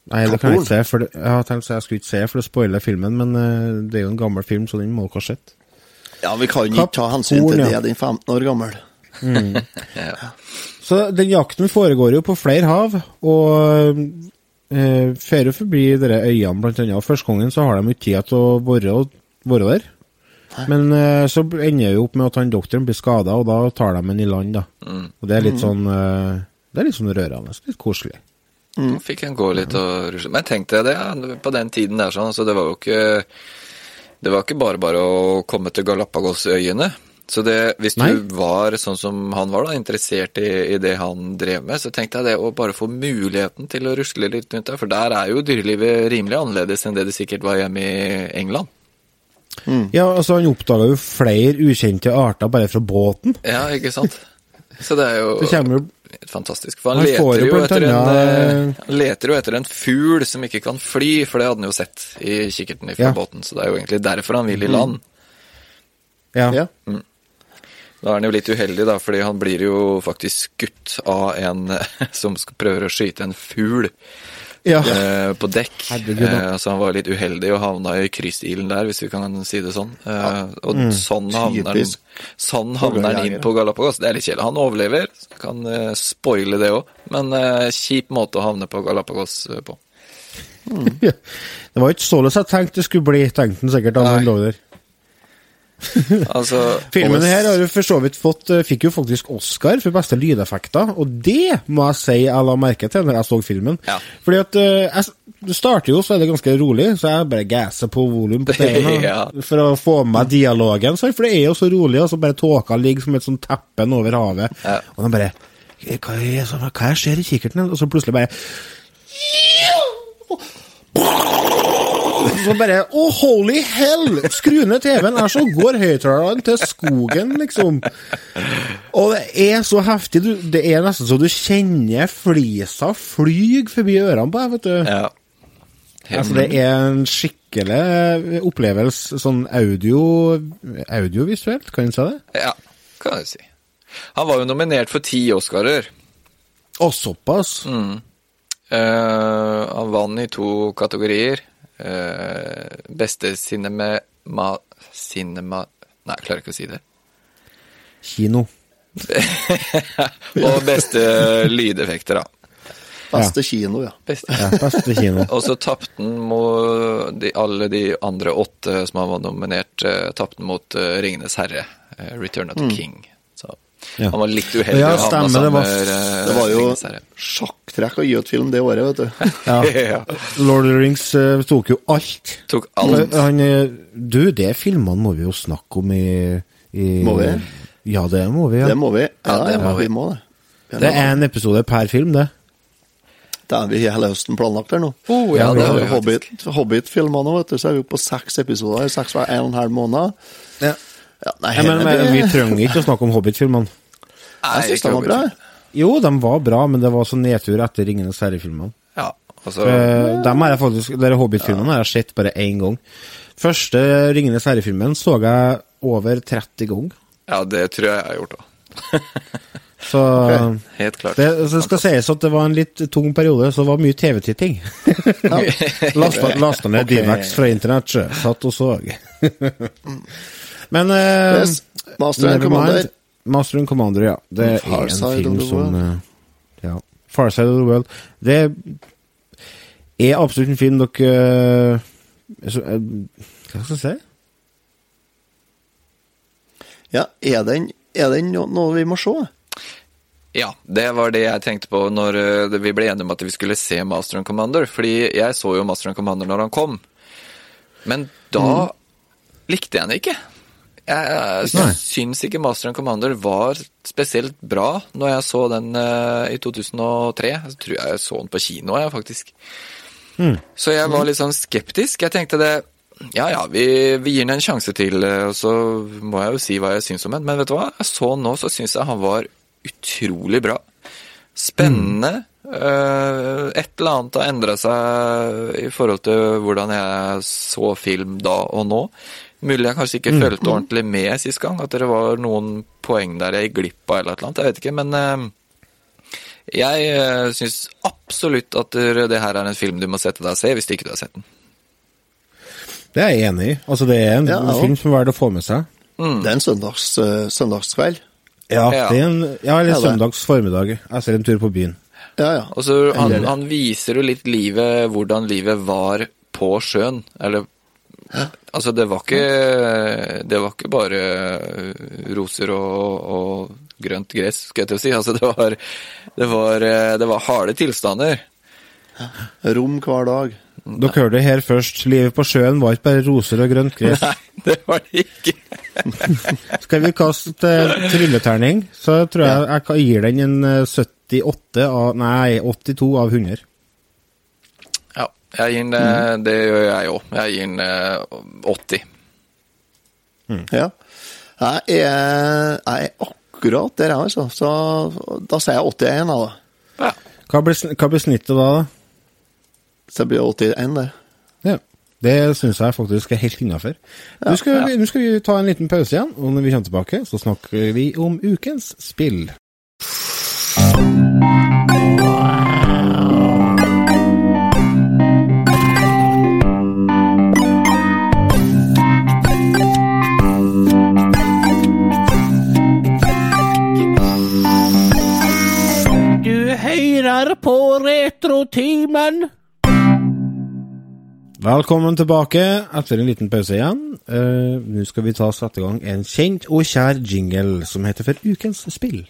Nei, det kan jeg ikke se, for det, jeg har tenkt så jeg skulle ikke se, for det spoiler filmen, men uh, det er jo en gammel film, så den må dere ha sett. Ja, vi kan ikke ta hensyn til det, Den den 15 år gammel. Ja. Så den jakten foregår jo på flere hav, og eh, fer jo forbi dere øyene, blant annet. Første gangen så har de ikke tid til å være, der. Men eh, så ender det jo opp med at han doktoren blir skada, og da tar de han i land, da. Og det er litt sånn eh, Det er litt sånn rørende. Litt koselig. Nå fikk han gå litt og rusle. Men tenk deg det, ja, på den tiden der sånn, altså det var jo ikke Det var ikke bare bare å komme til Galapagosøyene. Så det, hvis du Nei. var sånn som han var, da, interessert i, i det han drev med, så tenkte jeg det å bare få muligheten til å rusle litt rundt der, for der er jo dyrelivet rimelig annerledes enn det det sikkert var hjemme i England. Ja, altså Han oppdaga jo flere ukjente arter bare fra båten. Ja, ikke sant? Så det er jo kommer fantastisk. For han, Han leter jo etter en, annet- eh, han leter jo etter en fugl som ikke kan fly, for det hadde han jo sett i kikkerten fra Ja. båten. Så det er jo egentlig derfor han vil i land. Ja. Ja. Da er han jo litt uheldig, da, fordi han blir jo faktisk skutt av en som prøver å skyte en fugl ja. eh, på dekk. Herregud. Eh, så han var litt uheldig og havna i kryssilden der, hvis vi kan si det sånn. Eh, og sånn havner han, sånn havner han inn på Galapagos. Det er litt kjedelig. Han overlever, så kan spoile det òg, men kjip måte å havne på Galapagos på. på. Det var ikke således jeg tenkte det skulle bli, tenkte han sikkert. da han lå der. Altså, Filmen her har jo for så vidt fått, eh, fikk jo faktisk Oscar for beste lydeffekter, og det må jeg si jeg la merke til når jeg så filmen. Ja. Fordi at eh, jeg, Det starter jo, så er det ganske rolig, så jeg bare gasser på volum på TV-en Ja. for å få med dialogen, for det er jo så rolig, og så bare tåka ligger som et sånt teppe over havet, Ja. og de bare hva er, hva er skjer i kikkerten? Og så plutselig bare så bare Å, holy hell! Skru ned TV-en, er så går høyttaleren til skogen, liksom. Og det er så heftig. Du, det er nesten så du kjenner flisa flyg forbi ørene på deg, vet du. Ja. Altså, det er en skikkelig opplevelse, sånn audio audiovisuelt, kan en si det? ja, kan jeg si. Han var jo nominert for ti Oscarer. Å, såpass? Eh, han vant i to kategorier. Eh, beste cinema... Cinema... Nei, jeg klarer ikke å si det. Kino. Og beste lydeffekter, da. Beste kino, ja. Beste. Ja, beste kino. Og så tapte den mot de, alle de andre åtte som han var nominert, uh, tapte den mot uh, Ringenes herre, uh, Return of the King. Ja. han var litt uheldig. Ja, stemmer, det var- eh, Det var jo Ringenes sjakktrekk å gi ut film det året, vet du. Ja. Lord of the Rings eh, tok jo alt. Tok alt. Han, eh, du, det filmene må vi jo snakke om i, i Må vi? Ja, det må vi. Ja. Det må vi. Ja, det må vi. vi må det. Det er en episode per film, det. Det er vi hele høsten planlagt her nå. Oh, ja, det er Hobbit-filmene Hobbit, Hobbit-filmer nå, vet du, så er vi oppe på seks episoder. Seks hver en og en halv måned. Ja. Ja, nei, Ja, men, men det- vi trenger ikke å snakke om Hobbit-filmene. Jeg syns de var bra. Jo, de var bra, men det var så nedtur etter Ringenes herre-filmene. Ja, altså, uh, dem har jeg faktisk, dere Hobbit-filmene har jeg sett bare én gang. Første Ringenes herre-filmen så jeg over 30 ganger. Ja, det tror jeg jeg har gjort òg. Så Helt klart. det, så skal sies at det var en litt tung periode, så det var mye TV-titting. lasta, lasta ned Ok. Divax fra internett, satt og så. Men uh, Yes. Master and Commander. Master and Commander, ja. Det er en film som eh, Ja. Far Side of the World. Det er absolutt en film dere eh, så, Hva skal jeg si? Ja, er den, er den no- noe vi må se? Ja, det var det jeg tenkte på når vi ble enige om at vi skulle se Master and Commander. Fordi jeg så jo Master and Commander når han kom. Men da likte jeg den ikke. Jeg, Nei. jeg syns ikke Master and Commander var spesielt bra når jeg så den uh, i 2003. Jeg tror jeg så den på kino, jeg, faktisk. Så jeg var litt sånn skeptisk. Jeg tenkte det Ja ja, vi, vi gir den en sjanse til, eh, og så må jeg jo si hva jeg syns om den. Men vet du hva? Jeg så den nå, så syns jeg han var utrolig bra. Spennende. Eh, et eller annet har endra seg i forhold til hvordan jeg så film da og nå. Mulig jeg kanskje ikke fulgte ordentlig med sist gang, at det var noen poeng der jeg gikk glipp av eller et eller annet. Jeg vet ikke, men eh, jeg uh, syns absolutt at det her er en film du må sette deg og se, hvis ikke du har sett den. Det er jeg enig i. Altså, det er en Ja, film som er verdt å få med seg. Det er en søndags, eh, søndagskveld. Ja, Ja. det er en, ja eller Ja, søndags formiddag. Jeg ser en tur på byen. Ja, ja. Og så han, han viser jo litt livet, hvordan livet var på sjøen. Eller Altså, det var ikke Det var ikke bare eh, roser og, og grønt gress, skal jeg til å si. Altså, det var, det var, eh, det var harde tilstander. Rom hver dag. Dere hørte det her først. Livet på sjøen var ikke bare roser og grønt gress. Nei, det var det ikke. Skal vi kaste eh, trylleterning, så tror jeg jeg gir den en eh, 78 av Nei, 82 av 100. Ja, jeg gir den mm. Det gjør jeg òg. Jeg gir den eh, 80. Ja. Jeg er, jeg er akkurat der, jeg, altså. Så da sier jeg 81, da. Ja. Hva blir, hva blir snittet da? da? Så det blir 81, det. Ja. Det syns jeg faktisk er helt innafor. Nå ja. nå skal vi ta en liten pause igjen, og når vi kommer tilbake, så snakker vi om ukens spill. Hører på Retrotimen. Velkommen tilbake etter en liten pause igjen. Uh, Nå skal vi ta sette i gang en kjent og kjær jingle som heter for Ukens spill.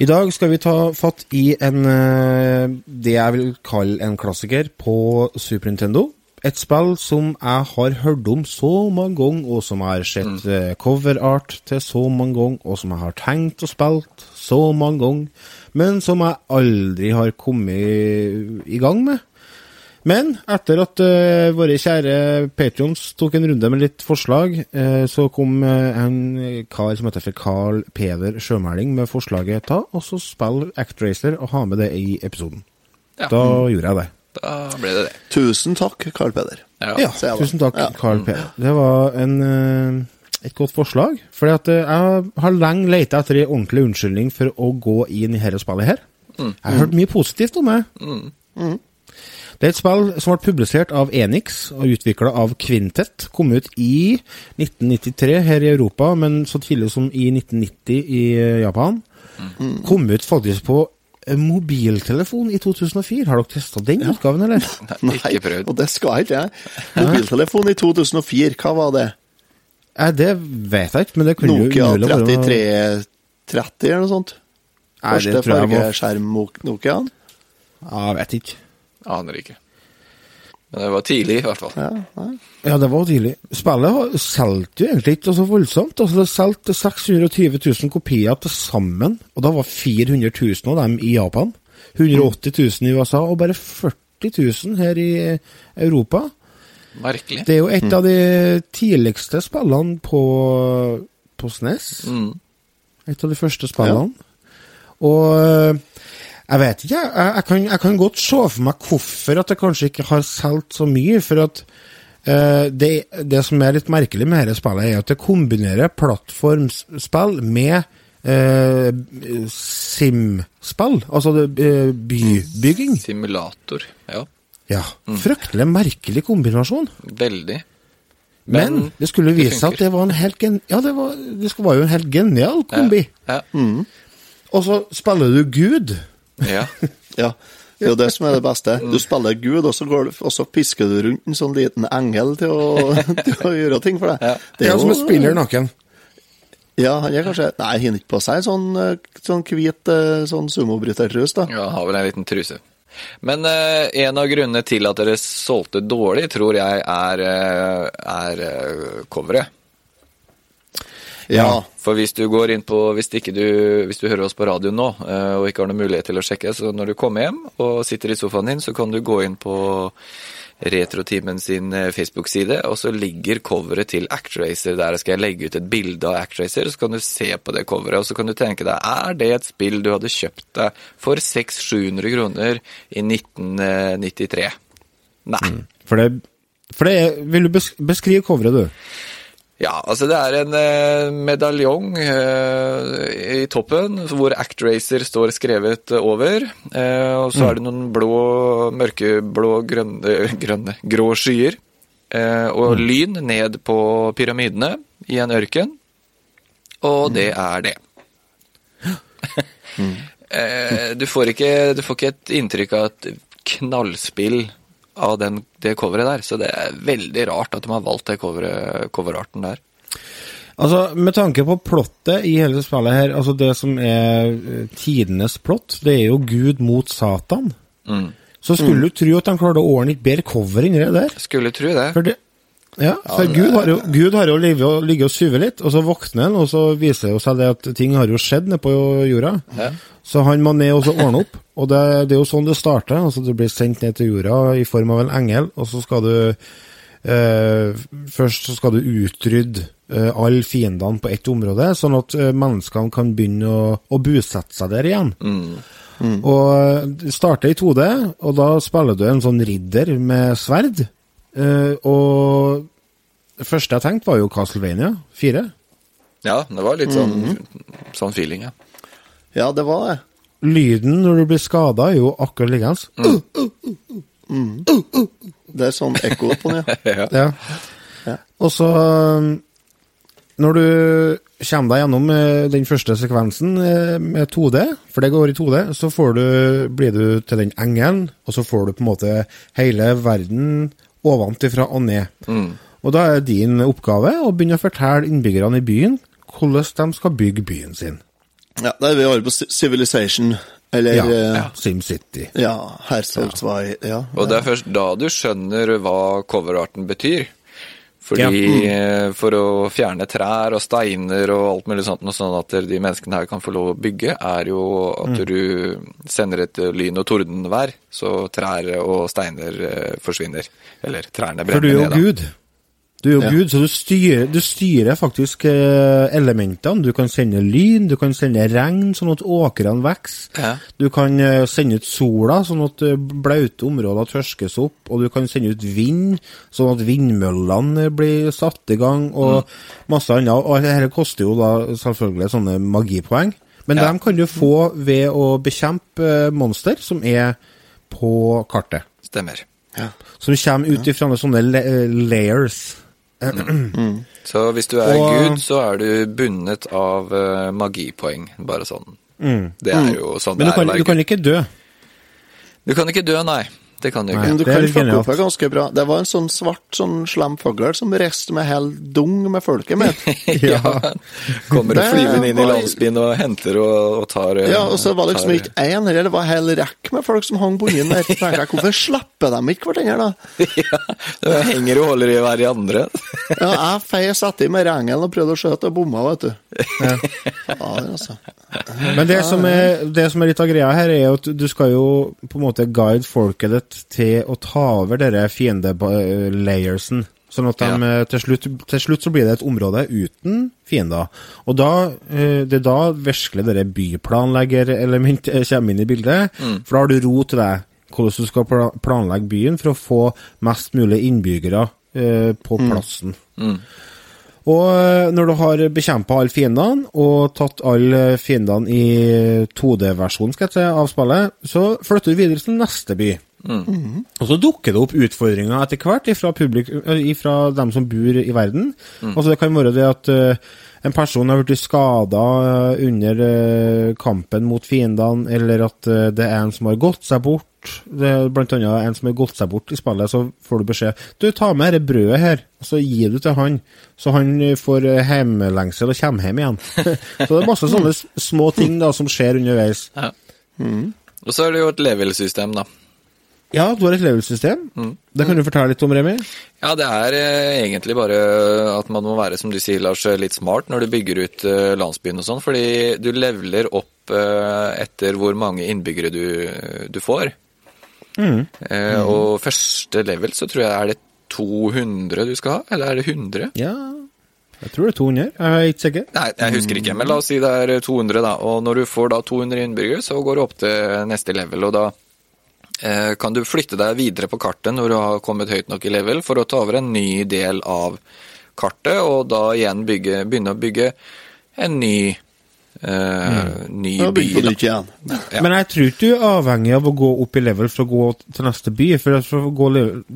I dag skal vi ta fatt i en eh, det jeg vil kalle en klassiker på Super Nintendo. Et spill som jeg har hørt om så mange ganger, og som jeg har sett mm. coverart til så mange ganger, og som jeg har tenkt å spille så mange ganger, men som jeg aldri har kommet i gang med. Men etter at uh, våre kjære patrions tok en runde med litt forslag, uh, så kom uh, en kar som heter for Carl Peder Sjømæling med forslaget ta, og så spill Actracer og ha med det i episoden. Ja. Da gjorde jeg det. Da ble det det. Tusen takk, Carl Peder. Ja. Ja, tusen takk, Ja. Carl Peder. Det var en, eh, et godt forslag. For jeg har lenge leita etter en ordentlig unnskyldning for å gå inn i dette spillet her. Jeg har hørt mye positivt om det. Det er et spill som ble publisert av Enix og utvikla av Quintet. Kom ut i 1993 her i Europa, men så tidlig som i 1990 i eh, Japan. Kom ut faktisk på eh, mobiltelefon i 2004. Har dere testa den utgaven, eller? Nei, Ikke prøvd. og det skal ikke jeg. Mobiltelefon i 2004, hva var det? Nei, det vet jeg ikke, men det kunne jo Nokia være noe- 3330 eller noe sånt? Første tror fargeskjerm Nokiaen? Ja, jeg vet ikke. Aner ikke. Men det var tidlig, i hvert fall. Ja. Ja, det var tidlig. Spillet har- solgte jo egentlig ikke så voldsomt. Altså, det solgte 620 000 kopier til sammen, og da var 400 000 av dem i Japan. 180 000 i USA, og bare 40 000 her i Europa. Merkelig. Det er jo et av de tidligste spillene på, på SNES. Mm. Et av de første spillene. Og øh, jeg vet ikke, jeg, jeg, kan, jeg kan godt se for meg hvorfor at det kanskje ikke har solgt så mye. For at uh, det, det som er litt merkelig med dette spillet, er at det kombinerer plattformspill med uh, sim-spill. Altså øh, bybygging. Simulator. Ja, Ja, Fryktelig merkelig kombinasjon. veldig. Men, det skulle vise seg at det var en helt gen... Ja, det var, det var jo en helt genial kombi. Ja. Og så spiller du Gud. Ja. Ja, det er jo det som er det beste. Du spiller Gud, og så, går du, og så pisker du rundt en sånn liten engel til å, til å gjøre ting for deg. Det er som jo- en spiller naken. Ja, han er kanskje Nei, han har ikke på seg sånn, eh, sånn hvit eh, sånn sumobrytertrus, da. Ja, har vel en liten truse. Men eh, en av grunnene til at dere solgte dårlig, tror jeg er, eh, er coveret. Ja. For hvis du går inn på Hvis, ikke du, hvis du hører oss på radio nå eh, og ikke har noen mulighet til å sjekke, så når du kommer hjem og sitter i sofaen din, så kan du gå inn på Retrotimen sin eh, Facebook-side, og så ligger coveret til Actracer der. skal jeg legge ut et bilde av Actracer, så kan du se på det coveret, og så kan du tenke deg er det et spill du hadde kjøpt deg for 600-700 kroner i 1993? Nei. For det, for det Vil du beskrive coveret, du? Ja, altså det er en eh, medaljong eh, i toppen hvor Actracer står skrevet over. Eh, og så er det noen blå, mørkeblå, grønne, grønne grå skyer. Og lyn ned på pyramidene i en ørken. Og det er det. du, får ikke, du får ikke et inntrykk av et knallspill av den, det coveret der, så det er veldig rart at de har valgt det coveret, coverarten der. Altså, Med tanke på plottet i hele spillet her, altså det som er eh, tidenes plott, det er jo Gud mot Satan. Mm. Så skulle du tro at de klarte å ordne et bedre cover enn det der. Skulle tro det. For det ja, for Gud har jo, Gud har jo ligget og, ligget og syvet litt, og så våkner han, og så viser det seg det at ting har jo skjedd nede på jorda. Ja. Så han må ned og så ordne opp. Og det, det er jo sånn det starter. altså Du blir sendt ned til jorda i form av en engel, og så skal du eh, Først så skal du utrydde eh, alle fiendene på ett område, sånn at eh, menneskene kan begynne å, å bosette seg der igjen. Og eh, det starter i 2D, og da spiller du en sånn ridder med sverd. Eh, og det første jeg tenkte, var jo Castlevania 4. Ja, det var litt sånn, sånn feeling, ja. Ja, det var det. Lyden når du blir skada, er jo akkurat likeens. Det er sånn ekko på den, ja. ja. Ja. Og så um, Når du kommer deg gjennom eh, den første sekvensen eh, med 2D, for det går i 2D, så får du, blir du til den engelen, og så får du på en måte hele verden ovenfra og ned. Og da er din oppgave å begynne å fortelle innbyggerne i byen hvordan de skal bygge byen sin. Ja, Da er vi over på Civilization Eller Ja, ja. SimCity. ja Herzogzwei. Ja. Og det er først da du skjønner hva coverarten betyr. Fordi eh, for å fjerne trær og steiner og alt mulig sånt, sånn at de menneskene her kan få lov å bygge, er jo at Mm. du sender et lyn- og tordenvær, så trær og steiner eh, forsvinner. Eller trærne brenner ned. For du er jo. Gud. Du er jo Ja. Gud, så du styrer, du styrer faktisk eh, elementene. Du kan sende lyn, du kan sende regn, sånn at åkrene vokser. Ja. Du kan eh, sende ut sola, sånn at eh, blaute områder tørskes opp. Og du kan sende ut vind, sånn at vindmøllene blir satt i gang, og masse annet. Og dette koster jo da selvfølgelig sånne magipoeng. Men Ja. dem kan du få ved å bekjempe monster som er på kartet. Stemmer. Som kommer ut ifra sånne la eh. Så hvis du er Og- Gud, så er du bundet av eh, magipoeng. Bare sånn. Det er jo sånn Men du det er være du kan ikke dø. Du kan ikke dø, nei. Det kan du ikke. Men du det kan fucke opp det ganske bra. Det var en sånn svart, sånn slem fugl som reiste med hel dung med folket mitt. ja. Kommer og flyver inn i landsbyen og henter og, og tar eh, Ja, og så var det liksom ikke én her, det var hel med folk som hang bundet der. Så jeg, hvorfor slipper de ikke hverandre, da? ja, det henger og holder i hver i andre. Ja, jeg feis etter med rengelen og prøvde å skjøte og bomma, vet du. Ja, det altså. Men det som, er, det som er litt av greia her, er jo at du skal jo på en måte guide folket ditt til å ta over denne fiendelayersen. Sånn at de, ja. til, slutt, til slutt så blir det et område uten fiender. Og da, eh, det er da virkelig dette byplanleggerelement eh, kommer inn i bildet. For da har du ro til deg hvordan du skal planlegge byen for å få mest mulig innbyggere eh, på plassen. Og eh, når du har bekjempa alle fiendene, og tatt alle fiendene i 2D-versjonen skal jeg si, av spillet, så flytter du videre til neste by. Og så dukker det opp utfordringer etter hvert ifra, publik, ifra dem som bor i verden. Altså Det kan være det at uh, en person har blitt skada under uh, kampen mot fiendene, eller at det er en som har gått seg bort. Det er blant annet en som har gått seg bort i spillet, så får du beskjed Du, ta med dette brødet her, og så gir du til han, så han får hjemlengsel og kommer hjem igjen. så det er masse sånne små ting da som skjer underveis. Og så er det jo et level-system, da. Ja, du har et level-system. Det kan du fortelle litt om, Remi? Ja, det er eh, egentlig bare at man må være, som du sier, Lars, litt smart når du bygger ut eh, landsbyen og sånn, fordi du leveler opp eh, etter hvor mange innbyggere du, du får. Eh, og første level så tror jeg er det 200 du skal ha, eller er det 100? Ja, jeg tror det er 200. Jeg er ikke sikker. Nei, jeg husker ikke, men la oss si det er 200 da, og når du får da 200 innbyggere, så går du opp til neste level, og da eh, kan du flytte deg videre på kartet når du har kommet høyt nok i level, for å ta over en ny del av kartet, og da igjen bygge, begynne å bygge en ny, eh, ny by. Ja. Men jeg tror ikke du er avhengig av å gå opp i level for å gå til neste by. For for å gå,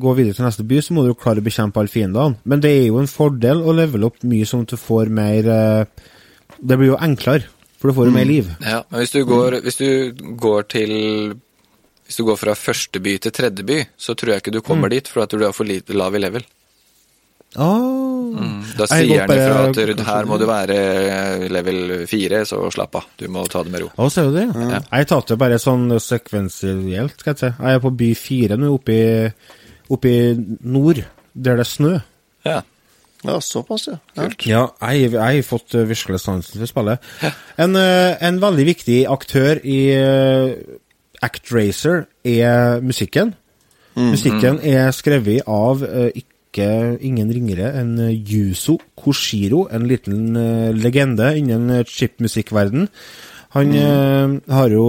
gå videre til neste by, så må du jo klare å bekjempe alle fiendene. Men det er jo en fordel å levele opp mye sånn at du får mer eh, Det blir jo enklere, for du får jo mer liv. Ja, men hvis du går, hvis du går til hvis du går fra første by til tredje by, så tror jeg ikke du kommer dit, for at du er for lite lav i level. Ah. Da sier han ifra at at her må du være level fire, så slapp av. Du må ta det med ro. Å, ser du det? Jeg tapte bare sånn sekvensielt, skal jeg si. Jeg er på by fire nå, oppe i, oppe i nord, der det er snø. Ja. Ja, såpass, ja. Kult. Ja, jeg, jeg har fått uh, virkelig sansen for spillet. En, eh, en veldig viktig aktør i ActRacer er musikken. Musikken er skrevet av eh, ikke ingen ringere enn eh, Yuzo Koshiro, en liten eh, legende innen uh, chipmusikkverden. Han eh, har jo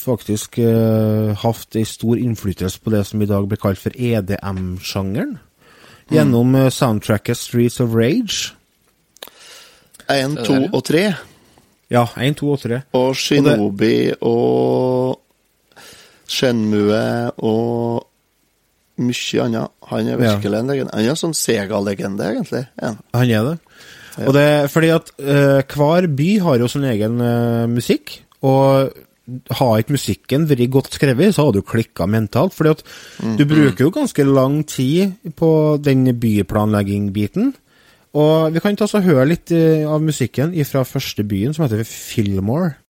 faktisk eh, hatt en stor innflytelse på det som i dag blir kalt for EDM-sjangeren. Gjennom eh, soundtracket Streets of Rage. Én, to og tre. Ja, 1, 2 og 3. Og Shinobi og Shenmue og mye annet. Han er virkelig en legende. Han er en sånn Sega-legende, egentlig. Ja. Han er det. Og det er fordi at uh, hver by har jo sin egen uh, musikk, og har ikke musikken vært godt skrevet, så hadde du klikka mentalt. fordi at du bruker jo ganske lang tid på den byplanlegging-biten. Og vi kan ta oss og høre litt uh, av musikken fra første byen, som heter Fillmore.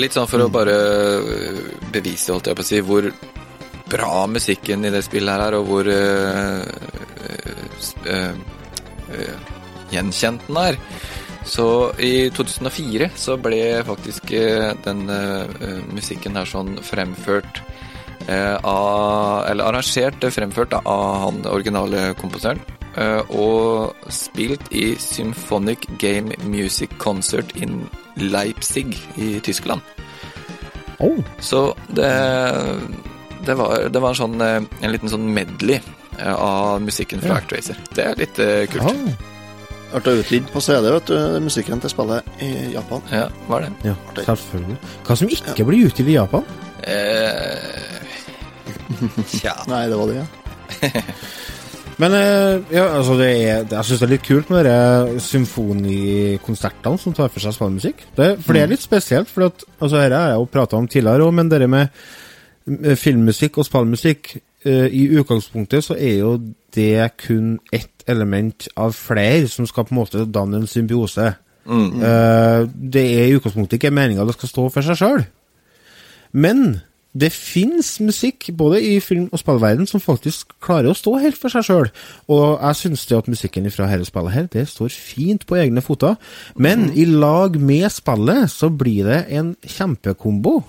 Litt sånn for å bare øh, bevise, holdt jeg på å si, hvor bra musikken i det spillet her er, og hvor uh, uh, øh, gjenkjent den er. Så i 2004 så ble faktisk øh, den øh, musikken her sånn fremført av Eller arrangert, fremført av han originale komposeren. Eh, Og spilt i Symphonic Game Music Concert in Leipzig i Tyskland. Oh. Så det, det, var, det var en, sånn, eh, en liten sånn medley eh, av musikken fra Ja. Actracer. Det er litt kult. Ble utgitt på CD, vet du, musikken til spillet i Japan. Ja, var det. Ja, selvfølgelig. Hva som ikke blir utgitt i Japan? Eh, Tja. Nei, det var det, ja. Men eh, ja, altså det er, jeg syns det er litt kult med de symfonikonsertene som tar for seg spillmusikk. Det, for det er litt spesielt, for at, altså dette har jeg jo prata om tidligere òg, men det med filmmusikk og spillmusikk eh, I utgangspunktet så er jo det kun ett element av flere som skal på en måte danne en symbiose. Mm. Eh, det er i utgangspunktet ikke meninga det skal stå for seg sjøl. Men det fins musikk både i film- og spillverden som faktisk klarer å stå helt for seg sjøl. Og jeg syns det at musikken fra dette spillet her, det står fint på egne føtter. Men i lag med spillet så blir det en kjempekombo.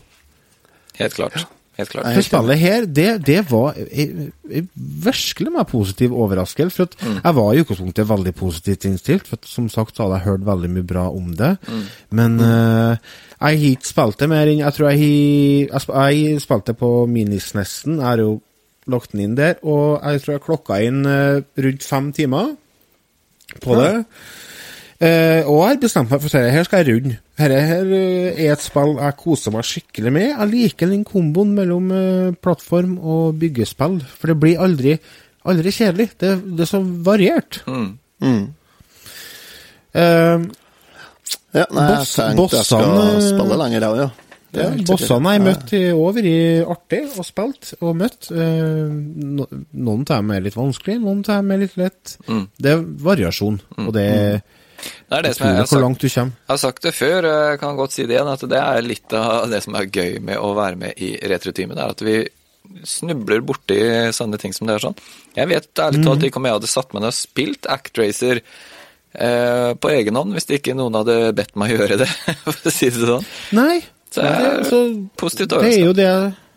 Helt klart. Helt klart. Det spillet her, det, det var en virkelig meg positiv overraskelse. For at jeg var i utgangspunktet veldig positivt innstilt. For at, som sagt så hadde jeg hørt veldig mye bra om det. Mm. Men eh, jeg har ikke spilt det mer enn Jeg tror jeg har Jeg, jeg spilte på Minisnesten. Jeg har jo lagt den inn der. Og jeg tror jeg klokka inn uh, rundt fem timer på det. Eh, og jeg har bestemt meg for å si her skal jeg runde. Dette her eh, er et spill jeg koser meg skikkelig med. Jeg liker den komboen mellom eh, plattform og byggespill, for det blir aldri, aldri kjedelig. Det, det er så variert. Mm. Eh, Ja, nei, jeg Boss- tenkte jeg skal spille lenger, jeg òg, ja. Ja, bossene har jeg Ja. over i vært artig og spilt og møtt. Uh, noen av dem er litt vanskelig, noen av dem er litt lett. Mm. Det er variasjon, og det er Det er det som jeg, jeg, hvor langt du kommer. jeg har sagt det før, jeg kan godt si det igjen, at det er litt av det som er gøy med å være med i Retroteamet. Det er at vi snubler borti sånne ting som det er sånn. Jeg vet ærlig talt Mhm. ikke om jeg hadde satt meg ned og spilt Actracer eh, på egen hånd, hvis ikke noen hadde bedt meg gjøre det, for å si det sånn. Nei, Så jeg er det, så, positivt det er jo det,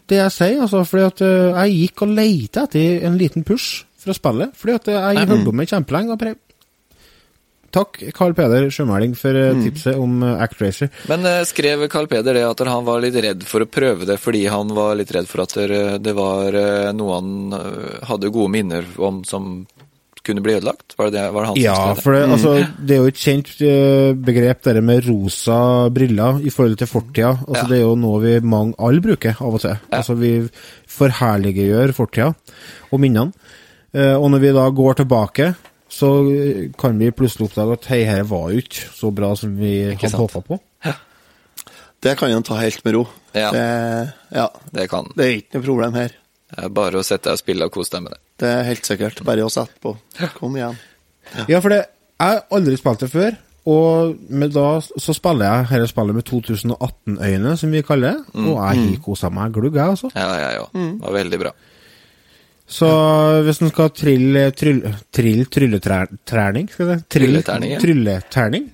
det jeg sier, altså. Fordi at eh, jeg gikk og leita etter en liten push for å spille. Fordi at jeg Mhm. holdt på med kjempelenge. og bare Takk, Carl Peder Sjømæling, for eh, Mm. tipset om uh, Actracer. Men eh, skrev Carl Peder det at han var litt redd for å prøve det fordi han var litt redd for at det var eh, noe han eh, hadde gode minner om som kunne bli ødelagt? Var det, det, var det han Ja, som skrev det? for det, altså, det er jo et kjent eh, begrep, det med rosa briller i forhold til fortida. Altså, Ja. Det er jo noe vi mange alle bruker av og til. Altså, Vi forherliggjør fortida og minnene. Eh, og når vi da går tilbake, så kan vi plutselig oppdage at hei, her var jo ikke så bra som vi Ikke hadde håpa på. Det kan en ta helt med ro. Ja. Det, ja. Det kan. det er ikke noe problem her. Det er bare å sette deg og spille og kose deg med det. Det er helt sikkert. Bare å sette på. Kom igjen. Ja, for det, jeg har aldri spilt det før. Og med da så spiller jeg dette spillet med 2018-øyne, som vi kaller det. Mm. Og jeg har kosa meg glugg, jeg, altså. Ja, jeg òg. Det var veldig bra. Så hvis en skal trille tryll, trill trylletrening skal Trylleterning, ja. Trylleterning.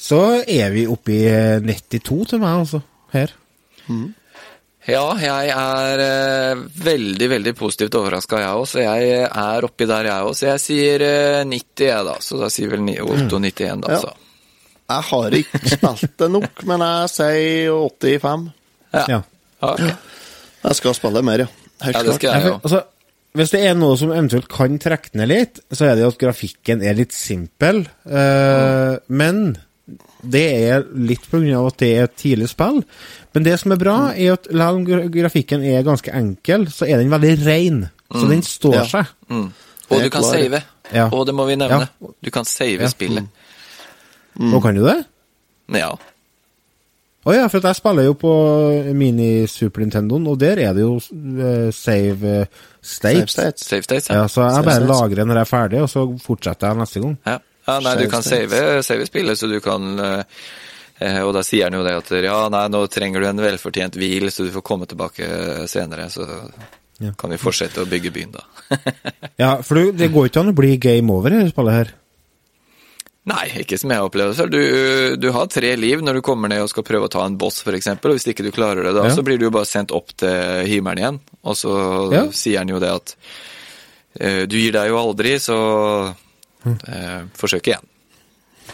Så er vi oppe i eh, 92 til meg, altså. Her. Ja, jeg er eh, veldig, veldig positivt overraska, jeg òg. Så jeg er oppi der, jeg òg. Så jeg sier eh, 90, jeg, da. Så da sier vel Otto 91, da. Ja. Jeg har ikke spilt det nok, men jeg sier 85. Ja. Ja. Okay. Jeg skal spille mer, ja. Helt Ja, det skal Ja, jeg òg. altså, hvis det er noe som eventuelt kan trekke ned litt, så er det at grafikken er litt simpel. Eh, Men det er litt av at det er et tidlig spill. Men det som er bra, er at selv om grafikken er ganske enkel, så er den veldig ren. Så den står Ja. seg. Mm. Og du kan klar. save. Ja. Og det må vi nevne. Ja. Du kan save Ja. spillet. Og kan du det? Ja. Å ja, for at jeg spiller jo på mini-Super Nintendoen, og der er det jo eh, save states. Save states. Save states, Ja, ja. så jeg Save bare states. lagrer når jeg er ferdig, og så fortsetter jeg neste gang. ja. ja nei, du kan save, save spillet, så du kan eh, Eh, og da sier han jo det at ja, nei, nå trenger du en velfortjent hvil, så du får komme tilbake senere. Så Ja. kan vi fortsette å bygge byen, da. Ja, for du, det går ikke an å bli game over i dette spillet her. Nei, ikke som jeg opplever det selv. Du, du har tre liv når du kommer ned og skal prøve å ta en boss, f.eks. Og hvis ikke du klarer det da, Ja. så blir du jo bare sendt opp til himmelen igjen. Og så Ja. sier han jo det at uh, du gir deg jo aldri, så eh, forsøk igjen.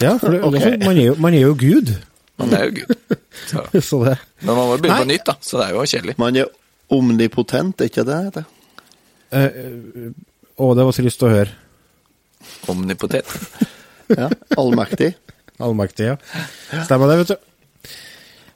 Ja, for det, Ok. altså, man, er jo, man er jo Gud. Man er jo Gud. Så. Så det Men man må begynne på nytt, da. Så det er jo kjedelig. Man er omnipotent, er ikke det det heter? Uh, Å, det var så lyst til å høre. Omnipotet. Ja, allmektig. Allmektig, ja. Stemmer det, vet du.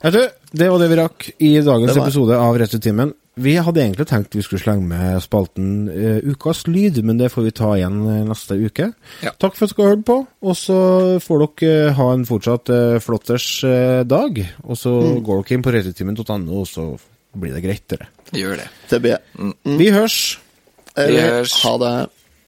Vet du, Det var det vi rakk i dagens Det episode av Returtimen. Vi hadde egentlig tenkt vi skulle slenge med spalten uh, Ukas lyd, men det får vi ta igjen eh, neste uke. Ja. Takk for at dere har hørt på, og så får dere eh, ha en fortsatt uh, flotters uh, dag. Og så Mm. går dere inn på returtimen.no, og så blir det greit, dere. Gjør det. TB. Vi hørs! Vi hørs. ha det.